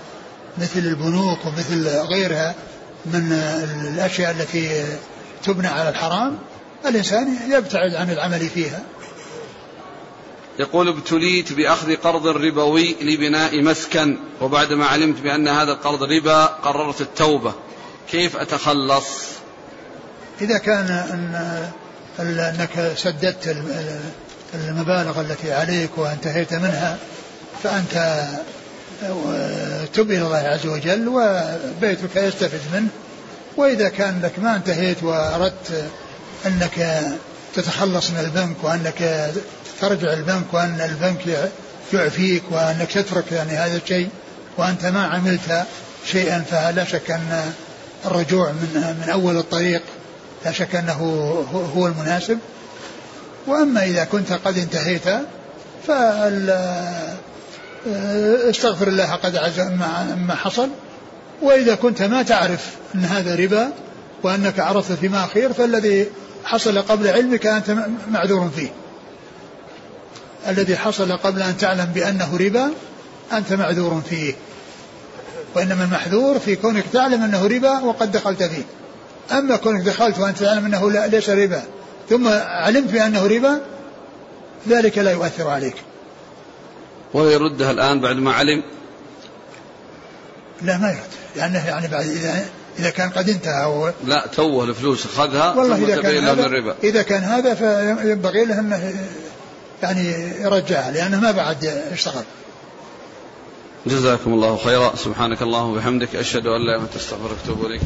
مثل البنوك ومثل غيرها من الأشياء التي تبنى على الحرام الإنسان يبتعد عن العمل فيها. يقول ابتليت بأخذ قرض ربوي لبناء مسكن وبعدما علمت بأن هذا القرض ربا قررت التوبة. كيف أتخلص؟ إذا كان أن أنك سددت المبالغ التي عليك وانتهيت منها فأنت تب إلى الله عز وجل وبيتك يستفد منه. وإذا كان لك ما انتهيت وأردت أنك تتخلص من البنك وأنك ترجع البنك وأن البنك يعفيك وأنك تترك يعني هذا الشيء وأنت ما عملت شيئا فلا شك أن الرجوع من من أول الطريق لا شك أنه هو المناسب. وأما إذا كنت قد انتهيت فال استغفر الله قد عز ما حصل. وإذا كنت ما تعرف أن هذا ربا وأنك عرفت فيما خير فالذي حصل قبل علمك أنت معذور فيه. الذي حصل قبل أن تعلم بأنه ربا أنت معذور فيه. وإنما المحذور في كونك تعلم أنه ربا وقد دخلت فيه. أما كونك دخلت وأنت تعلم أنه لا ليس ربا ثم علمت بأنه ربا ذلك لا يؤثر عليك. ويردها الآن بعد ما علم؟ لا ما يرد. لأنه يعني بعد إذا إذا كان قد انتهى هو لا توه الفلوس أخذها والله إذا كان هذا إذا كان هذا فينبغي له أنه يعني يرجعها لأنه ما بعد اشتغل جزاكم الله خيرا. سبحانك اللهم وبحمدك أشهد أن لا إله إلا أنت أستغفرك وأتوب إليك.